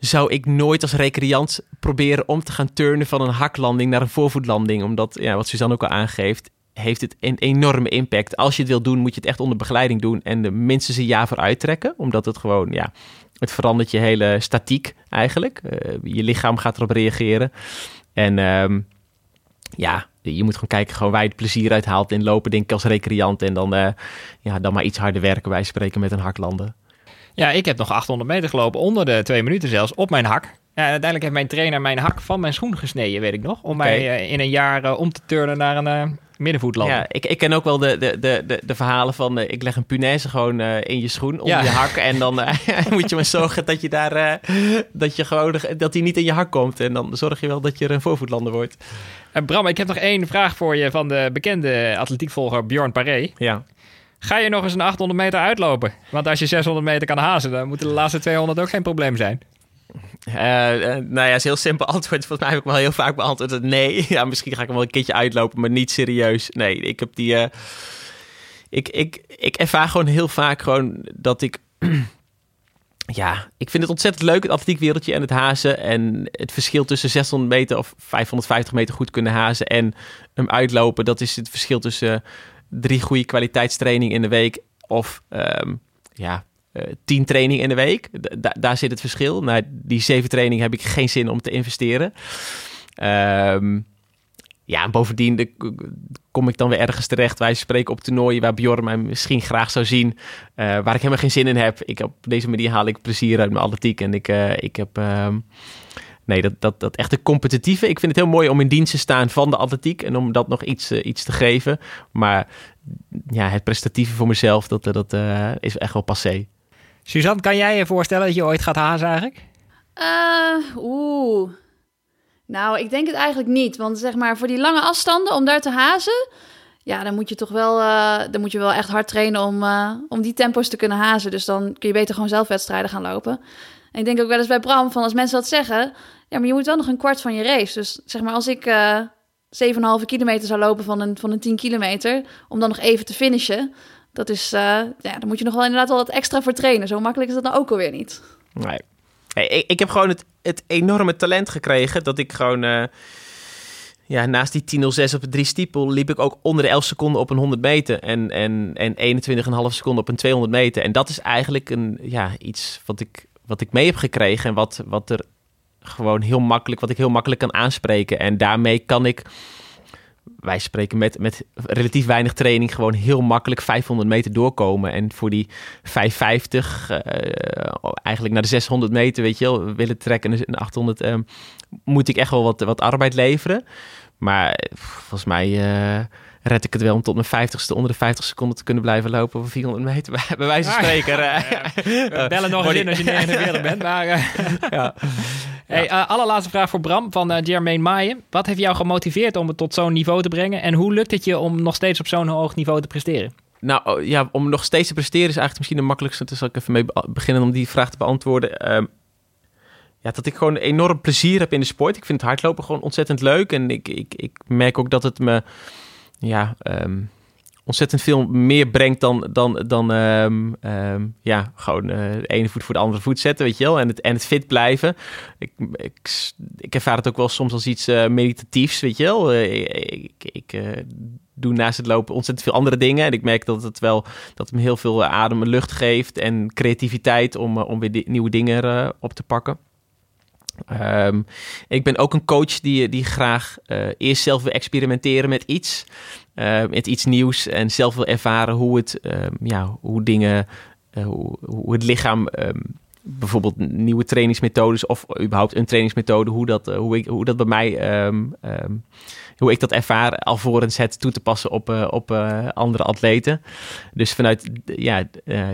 zou ik nooit als recreant proberen om te gaan turnen van een haklanding naar een voorvoetlanding. Omdat, ja, wat Suzanne ook al aangeeft, heeft het een enorme impact. Als je het wil doen, moet je het echt onder begeleiding doen en er minstens een jaar voor uittrekken. Omdat het gewoon, ja, het verandert je hele statiek eigenlijk. Uh, je lichaam gaat erop reageren. En um, ja, je moet gewoon kijken gewoon waar je het plezier uit haalt in lopen, denk ik, als recreant. En dan, uh, ja, dan maar iets harder werken, wij spreken met een hak landen. Ja, ik heb nog 800 meter gelopen, onder de twee minuten zelfs, op mijn hak. Ja, uiteindelijk heeft mijn trainer mijn hak van mijn schoen gesneden, weet ik nog. Om okay. mij uh, in een jaar uh, om te turnen naar een uh, middenvoetland. Ja, ik, ik ken ook wel de, de, de, de, verhalen van... ik leg een punaise gewoon in je schoen, ja. je hak. En dan moet je maar zorgen dat je daar... dat je gewoon... dat hij niet in je hak komt. En dan zorg je wel dat je er een voorvoetlander wordt. Bram, ik heb nog één vraag voor je van de bekende atletiekvolger Bjorn Paré. Ja. Ga je nog eens een 800 meter uitlopen? Want als je 600 meter kan hazen, dan moeten de laatste 200 ook geen probleem zijn. Uh, nou ja, is heel simpel antwoord. Volgens mij heb ik wel heel vaak beantwoord nee. Ja, misschien ga ik hem wel een keertje uitlopen, maar niet serieus. Nee, ik heb die... Uh, ik, ik, ik ervaar gewoon heel vaak gewoon dat ik... ja, ik vind het ontzettend leuk, het atletiekwereldje en het hazen. En het verschil tussen 600 meter of 550 meter goed kunnen hazen en hem uitlopen. Dat is het verschil tussen drie goede kwaliteitstraining in de week of um, ja, tien training in de week. Da daar zit het verschil. Nou, die zeven training heb ik geen zin om te investeren. Um, ja, en bovendien kom ik dan weer ergens terecht. Wij spreken op toernooien waar Bjorn mij misschien graag zou zien. Uh, waar ik helemaal geen zin in heb. Ik, op deze manier haal ik plezier uit mijn atletiek. En ik, uh, ik heb... Um, nee, dat, dat, dat echte competitieve. Ik vind het heel mooi om in dienst te staan van de atletiek. En om dat nog iets, iets te geven. Maar ja, het prestatieve voor mezelf, dat, dat is echt wel passé. Suzanne, kan jij je voorstellen dat je ooit gaat hazen eigenlijk? Uh, oeh. Nou, ik denk het eigenlijk niet. Want zeg maar, voor die lange afstanden, om daar te hazen... Ja, dan moet je toch wel, uh, dan moet je wel echt hard trainen om, uh, om die tempo's te kunnen hazen. Dus dan kun je beter gewoon zelf wedstrijden gaan lopen. En ik denk ook wel eens bij Bram, van als mensen dat zeggen... Ja, maar je moet wel nog een kwart van je race. Dus zeg maar, als ik uh, 7,5 kilometer zou lopen van een, van een 10 kilometer... om dan nog even te finishen... Dat is, uh, ja, daar moet je nog wel inderdaad wel wat extra voor trainen. Zo makkelijk is dat dan ook alweer niet. Nee. Hey, ik, ik, heb gewoon het, het enorme talent gekregen dat ik gewoon... Uh, ja, naast die 10.06 op de drie stiepel liep ik ook onder de 11 seconden op een 100 meter. En, en, en 21,5 seconden op een 200 meter. En dat is eigenlijk een, ja, iets wat ik, wat ik mee heb gekregen. En wat, wat er gewoon heel makkelijk, wat ik heel makkelijk kan aanspreken. En daarmee kan ik wij spreken met, met relatief weinig training gewoon heel makkelijk 500 meter doorkomen. En voor die 550, uh, eh, eigenlijk naar de 600 meter, weet je wel, willen trekken en 800, uh, moet ik echt wel wat, wat arbeid leveren. Maar volgens mij uh, red ik het wel om tot mijn 50ste onder de 50 seconden te kunnen blijven lopen over 400 meter. Bij, bij wijze van spreken. Ja, ja. Bellen nog eens in als je 49 bent. Maar, ja. Hey, uh, allerlaatste vraag voor Bram van uh, Jermaine Maaien. Wat heeft jou gemotiveerd om het tot zo'n niveau te brengen? En hoe lukt het je om nog steeds op zo'n hoog niveau te presteren? Nou oh, ja, om nog steeds te presteren is eigenlijk misschien de makkelijkste. Dus zal ik even mee beginnen om die vraag te beantwoorden. Um, ja, dat ik gewoon enorm plezier heb in de sport. Ik vind het hardlopen gewoon ontzettend leuk. En ik, ik, ik merk ook dat het me ja, um, ontzettend veel meer brengt dan, dan, dan um, um, ja, gewoon uh, de ene voet voor de andere voet zetten, weet je wel. En het, en het fit blijven. Ik, ik, ik ervaar het ook wel soms als iets uh, meditatiefs, weet je wel. Uh, ik ik doe naast het lopen ontzettend veel andere dingen. En ik merk dat het wel dat het me heel veel adem en lucht geeft en creativiteit om, om weer nieuwe dingen op te pakken. Um, ik ben ook een coach die, die graag eerst zelf wil experimenteren met iets. Uh, met iets nieuws en zelf wil ervaren hoe het, um, ja, hoe dingen, uh, hoe, het lichaam um, bijvoorbeeld nieuwe trainingsmethodes of überhaupt een trainingsmethode, hoe dat, hoe ik, hoe dat bij mij hoe ik dat ervaar, alvorens het toe te passen op, op andere atleten. Dus vanuit ja,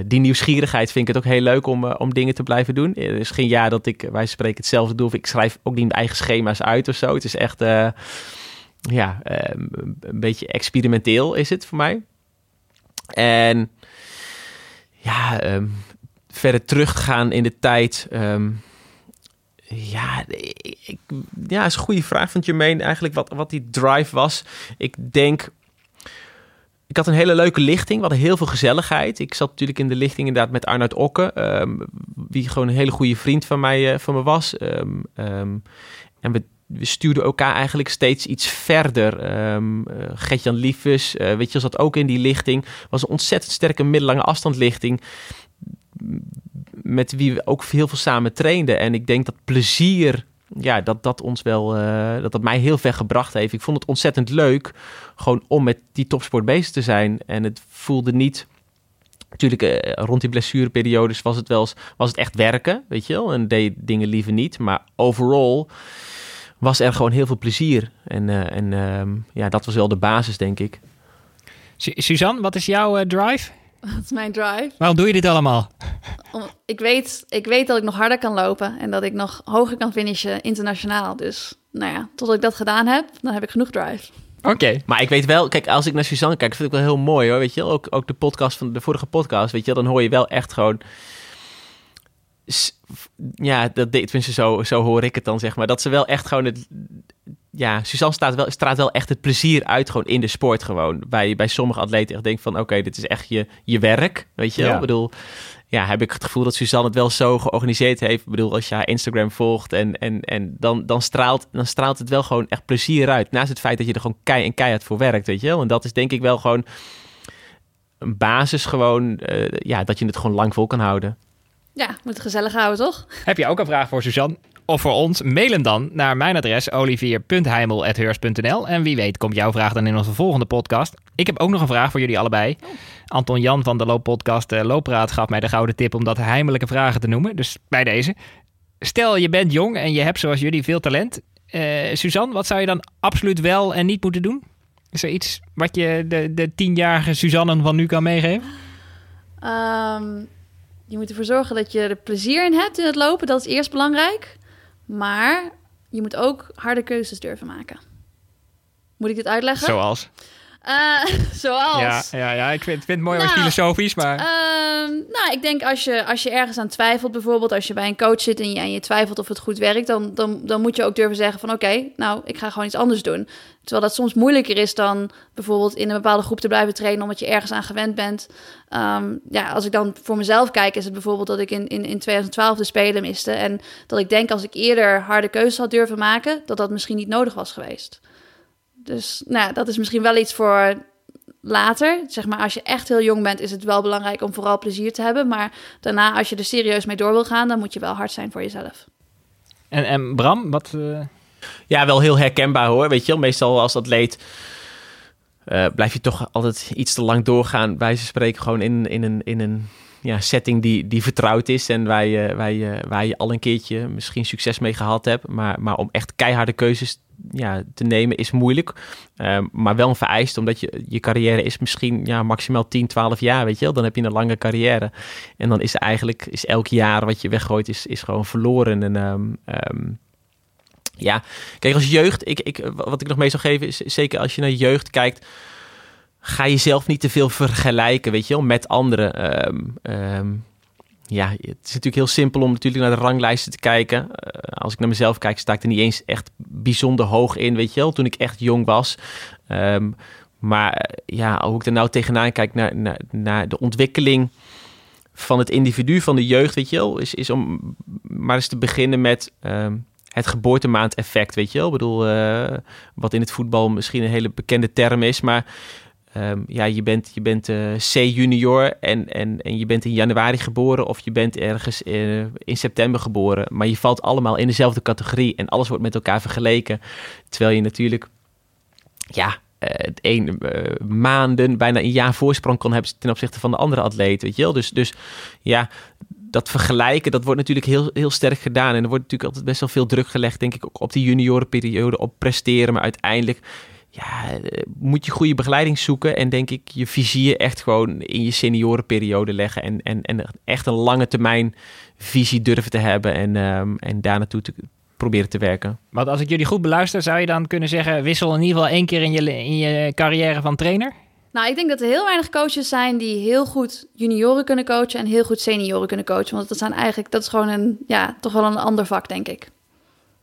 die nieuwsgierigheid vind ik het ook heel leuk om, om dingen te blijven doen. Er is geen jaar dat ik, wij spreken hetzelfde doel, of ik schrijf ook niet mijn eigen schema's uit of zo. Het is echt, ja, een beetje experimenteel is het voor mij. En ja, um, verder teruggaan in de tijd. Um, ja, ik, ja, is een goede vraag van Jermaine. Eigenlijk wat, wat die drive was. Ik denk. Ik had een hele leuke lichting. We hadden heel veel gezelligheid. Ik zat natuurlijk in de lichting inderdaad met Arnoud Okke. Wie gewoon een hele goede vriend van mij uh, van me was. En we we stuurden elkaar eigenlijk steeds iets verder. Um, uh, Gertjan Liefes, weet je, zat ook in die lichting. Was een ontzettend sterke middellange afstandlichting met wie we ook heel veel samen trainden. En ik denk dat plezier, ja, dat dat ons wel, uh, dat dat mij heel ver gebracht heeft. Ik vond het ontzettend leuk, gewoon om met die topsport bezig te zijn. En het voelde niet. Natuurlijk, rond die blessureperiodes was het wel eens, was het echt werken, weet je wel. En deed dingen liever niet. Maar overal was er gewoon heel veel plezier. En, uh, en uh, ja, dat was wel de basis, denk ik. Suzanne, wat is jouw drive? Dat is mijn drive. Waarom doe je dit allemaal? ik, weet, ik weet dat ik nog harder kan lopen en dat ik nog hoger kan finishen internationaal. Dus nou ja, tot ik dat gedaan heb, dan heb ik genoeg drive. Oké. Maar ik weet wel, kijk, als ik naar Suzanne kijk, vind ik wel heel mooi hoor. Weet je, ook, ook de podcast van de vorige podcast, weet je, dan hoor je wel echt gewoon. Ja, dat, tenminste, zo, zo hoor ik het dan, zeg maar. Dat ze wel echt gewoon het, ja, Suzanne staat wel, straalt wel echt het plezier uit gewoon in de sport gewoon. Bij, bij sommige atleten echt denk van, oké, dit is echt je, je werk, weet je wel? Ik bedoel, ja, heb ik het gevoel dat Suzanne het wel zo georganiseerd heeft. Ik bedoel, als je haar Instagram volgt en, en, en dan, dan, straalt, dan straalt het wel gewoon echt plezier uit. Naast het feit dat je er gewoon kei en keihard voor werkt, weet je wel? En dat is denk ik wel gewoon een basis gewoon, uh, ja, dat je het gewoon lang vol kan houden. Ja, moet het gezellig houden, toch? Heb je ook een vraag voor Suzanne? Of voor ons, mail hem dan naar mijn adres olivier.heimel.heurs.nl. En wie weet komt jouw vraag dan in onze volgende podcast. Ik heb ook nog een vraag voor jullie allebei. Anton Jan van de Looppodcast uh, Looppraat gaf mij de gouden tip om dat heimelijke vragen te noemen. Dus bij deze. Stel je bent jong en je hebt zoals jullie veel talent. Uh, Suzanne, wat zou je dan absoluut wel en niet moeten doen? Is er iets wat je de, de tienjarige Suzanne van nu kan meegeven? Um, je moet ervoor zorgen dat je er plezier in hebt in het lopen. Dat is eerst belangrijk. Maar je moet ook harde keuzes durven maken. Moet ik dit uitleggen? Zoals? Uh, zoals? Ja, ja, ja, ik vind, vind het mooi nou, filosofisch, maar... Uh, nou, ik denk als je, als je ergens aan twijfelt, bijvoorbeeld als je bij een coach zit en je, en je twijfelt of het goed werkt, dan, dan, dan moet je ook durven zeggen van oké, nou, ik ga gewoon iets anders doen. Terwijl dat soms moeilijker is dan bijvoorbeeld in een bepaalde groep te blijven trainen, omdat je ergens aan gewend bent. Um, ja, als ik dan voor mezelf kijk, is het bijvoorbeeld dat ik in, in, in 2012 de Spelen miste. En dat ik denk als ik eerder harde keuzes had durven maken, dat dat misschien niet nodig was geweest. Dus nou, dat is misschien wel iets voor later. Zeg maar, als je echt heel jong bent, is het wel belangrijk om vooral plezier te hebben. Maar daarna, als je er serieus mee door wil gaan, dan moet je wel hard zijn voor jezelf. En, en Bram, wat. Uh... Ja, wel heel herkenbaar hoor. Weet je wel, meestal als atleet. Uh, blijf je toch altijd iets te lang doorgaan. Wij ze spreken gewoon in, in een, in een ja, setting die, die vertrouwd is en waar je, waar, je, waar je al een keertje misschien succes mee gehad hebt. Maar, maar om echt keiharde keuzes ja, te nemen is moeilijk. Uh, maar wel een vereist, omdat je, je carrière is misschien ja, maximaal 10, 12 jaar, weet je wel. Dan heb je een lange carrière. En dan is eigenlijk, is elk jaar wat je weggooit, is, is gewoon verloren. En um, um, ja, kijk, als jeugd, ik, ik, wat ik nog mee zou geven, is zeker als je naar jeugd kijkt, ga jezelf niet te veel vergelijken, weet je wel, met anderen. Um, ja, het is natuurlijk heel simpel om natuurlijk naar de ranglijsten te kijken. Uh, als ik naar mezelf kijk, sta ik er niet eens echt bijzonder hoog in, weet je wel, toen ik echt jong was. Um, maar ja, hoe ik er nou tegenaan kijk naar, naar, naar de ontwikkeling van het individu, van de jeugd, weet je wel, is, is om maar eens te beginnen met het geboortemaand-effect, weet je wel. Ik bedoel, uh, wat in het voetbal misschien een hele bekende term is, maar Um, ja, je bent, je bent uh, C-junior en, en, en je bent in januari geboren of je bent ergens uh, in september geboren. Maar je valt allemaal in dezelfde categorie en alles wordt met elkaar vergeleken. Terwijl je natuurlijk, ja, uh, een, maanden, bijna een jaar voorsprong kan hebben ten opzichte van de andere atleet, weet je wel. Dus, dus ja, dat vergelijken, dat wordt natuurlijk heel, heel sterk gedaan. En er wordt natuurlijk altijd best wel veel druk gelegd, denk ik, ook op die juniorenperiode, op presteren. Maar uiteindelijk ja, moet je goede begeleiding zoeken en denk ik je vizier echt gewoon in je seniorenperiode leggen en, en, en echt een lange termijn visie durven te hebben en, um, en daar naartoe te proberen te werken. Want als ik jullie goed beluister, zou je dan kunnen zeggen, wissel in ieder geval één keer in je, in je carrière van trainer? Nou, ik denk dat er heel weinig coaches zijn die heel goed junioren kunnen coachen en heel goed senioren kunnen coachen. Want dat zijn eigenlijk, dat is gewoon een, ja, toch wel een ander vak, denk ik.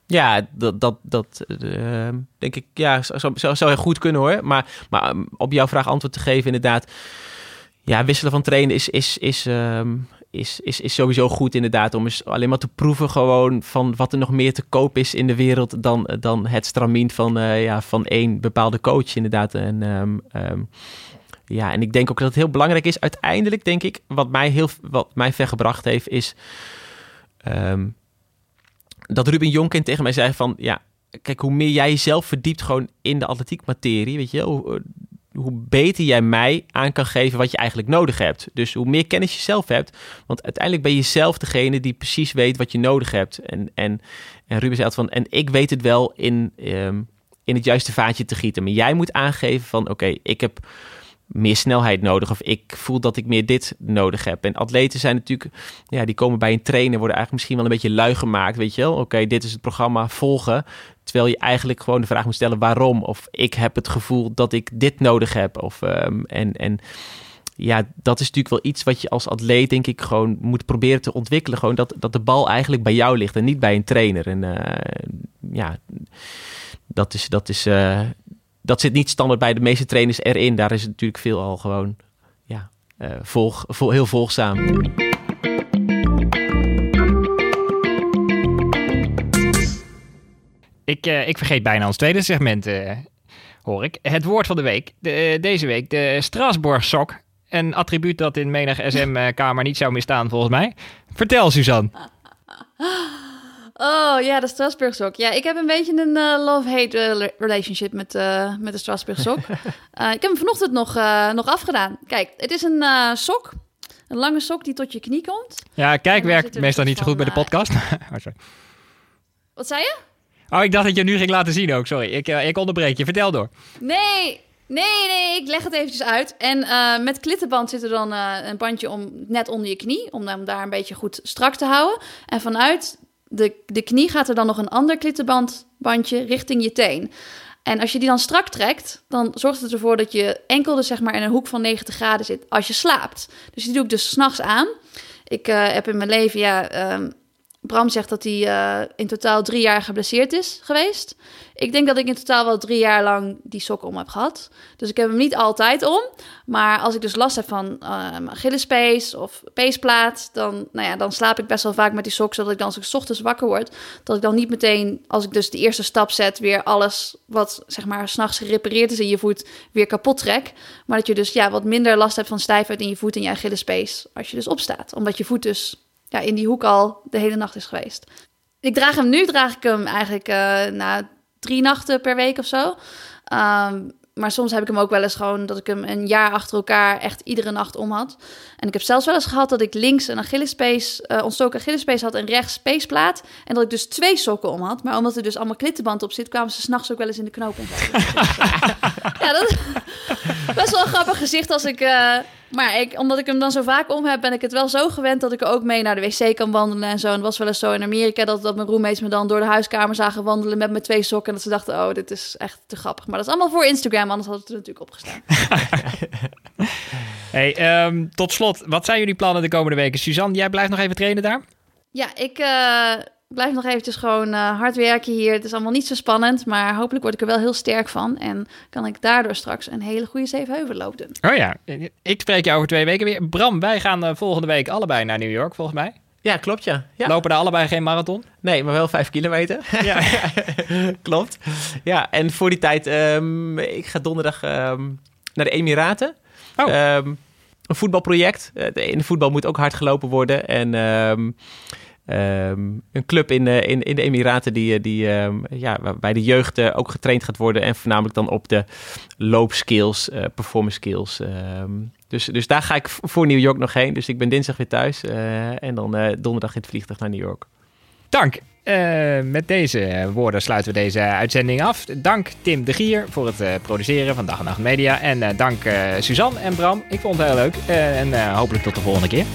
Ja, dat, dat, dat uh, denk ik, ja, zou, zou, zou heel goed kunnen hoor. Maar, maar um, op jouw vraag antwoord te geven, inderdaad. Ja, wisselen van trainen is, is, is, um, is, is, is sowieso goed inderdaad om eens alleen maar te proeven gewoon van wat er nog meer te koop is in de wereld dan, dan het stramien van, uh, ja, van één bepaalde coach inderdaad. En, ja, en ik denk ook dat het heel belangrijk is. Uiteindelijk denk ik, wat mij, heel, wat mij vergebracht heeft, is dat Ruben Jonkin tegen mij zei van, ja, kijk, hoe meer jij jezelf verdiept gewoon in de atletiekmaterie, weet je, hoe, hoe beter jij mij aan kan geven wat je eigenlijk nodig hebt. Dus hoe meer kennis je zelf hebt. Want uiteindelijk ben je zelf degene die precies weet wat je nodig hebt. En, en, en Ruben zei van, en ik weet het wel in, um, in het juiste vaatje te gieten. Maar jij moet aangeven van, oké, ik heb meer snelheid nodig. Of ik voel dat ik meer dit nodig heb. En atleten zijn natuurlijk, ja, die komen bij een trainer, worden eigenlijk misschien wel een beetje lui gemaakt. Weet je wel, oké, dit is het programma volgen. Terwijl je eigenlijk gewoon de vraag moet stellen waarom. Of ik heb het gevoel dat ik dit nodig heb. Of, um, en, en ja, dat is natuurlijk wel iets wat je als atleet, denk ik, gewoon moet proberen te ontwikkelen. Gewoon dat, dat de bal eigenlijk bij jou ligt en niet bij een trainer. En uh, ja, dat is, dat is, uh, dat zit niet standaard bij de meeste trainers erin. Daar is het natuurlijk veel al gewoon ja, uh, volg, vol, heel volgzaam. Ik, uh, ik vergeet bijna ons tweede segment, uh, hoor ik. Het woord van de week. De, deze week de Strasbourg sok. Een attribuut dat in menig SM-kamer niet zou misstaan, volgens mij. Vertel, Suzanne. Oh ja, de Strasbourg sok. Ja, ik heb een beetje een uh, love-hate relationship met, uh, met de Strasbourg sok. uh, ik heb hem vanochtend nog, nog afgedaan. Kijk, het is een sok. Een lange sok die tot je knie komt. Ja, kijk werkt meestal niet zo goed bij de podcast. oh, Wat zei je? Oh, ik dacht dat je nu ging laten zien ook. Sorry, ik, ik onderbreek je. Vertel door. Nee, Nee, nee, ik leg het eventjes uit. En uh, met klittenband zit er dan uh, een bandje om, net onder je knie, om hem daar een beetje goed strak te houden. En vanuit de, de knie gaat er dan nog een ander klittenbandbandje richting je teen. En als je die dan strak trekt, dan zorgt het ervoor dat je enkel dus zeg maar in een hoek van 90 graden zit als je slaapt. Dus die doe ik dus s'nachts aan. Ik uh, heb in mijn leven, ja, um, Bram zegt dat hij uh, in totaal drie jaar geblesseerd is geweest. Ik denk dat ik in totaal wel drie jaar lang die sokken om heb gehad. Dus ik heb hem niet altijd om. Maar als ik dus last heb van uh, Achillespees of peesplaat... Dan, nou ja, dan slaap ik best wel vaak met die sok... zodat ik dan als ik ochtends wakker word... dat ik dan niet meteen, als ik dus de eerste stap zet... weer alles wat zeg maar s'nachts gerepareerd is in je voet... weer kapot trek. Maar dat je dus ja, wat minder last hebt van stijfheid in je voet... en je Achillespees als je dus opstaat. Omdat je voet dus ja, in die hoek al de hele nacht is geweest. Ik draag hem nu, draag ik hem eigenlijk uh, na drie nachten per week of zo. Um, maar soms heb ik hem ook wel eens gewoon dat ik hem een jaar achter elkaar echt iedere nacht om had. En ik heb zelfs wel eens gehad dat ik links een Achillespees, uh, ontstoken Achillespees had en rechts peesplaat. En dat ik dus twee sokken om had. Maar omdat er dus allemaal klittenband op zit, kwamen ze s'nachts ook wel eens in de knoop. Ja, dat best wel een grappig gezicht als ik... Uh, maar ik, omdat ik hem dan zo vaak om heb, ben ik het wel zo gewend dat ik er ook mee naar de wc kan wandelen en zo. En het was wel eens zo in Amerika dat, dat mijn roommates me dan door de huiskamer zagen wandelen met mijn twee sokken. En dat ze dachten, oh, dit is echt te grappig. Maar dat is allemaal voor Instagram, anders had het er natuurlijk opgestaan. hey, um, tot slot, wat zijn jullie plannen de komende weken? Suzanne, jij blijft nog even trainen daar? Ja, ik uh, blijf nog eventjes gewoon uh, hard werken hier. Het is allemaal niet zo spannend, maar hopelijk word ik er wel heel sterk van. En kan ik daardoor straks een hele goede Zevenheuvelloop doen. Oh ja, ik spreek je over twee weken weer. Bram, wij gaan uh, volgende week allebei naar New York, volgens mij. Ja, klopt ja. ja. Lopen er allebei geen marathon? Nee, maar wel vijf kilometer. Ja, klopt. Ja, en voor die tijd, um, ik ga donderdag um, naar de Emiraten. Oh. Um, een voetbalproject. In de voetbal moet ook hard gelopen worden. En um, een club in, uh, in, in de Emiraten die, die um, ja, waarbij de jeugd uh, ook getraind gaat worden. En voornamelijk dan op de loopskills, uh, performance skills. dus, dus daar ga ik voor New York nog heen. Dus ik ben dinsdag weer thuis. en dan donderdag in het vliegtuig naar New York. Dank. Met deze woorden sluiten we deze uitzending af. Dank Tim de Gier voor het produceren van Dag en Nacht Media. En dank Suzanne en Bram. Ik vond het heel leuk. en hopelijk tot de volgende keer.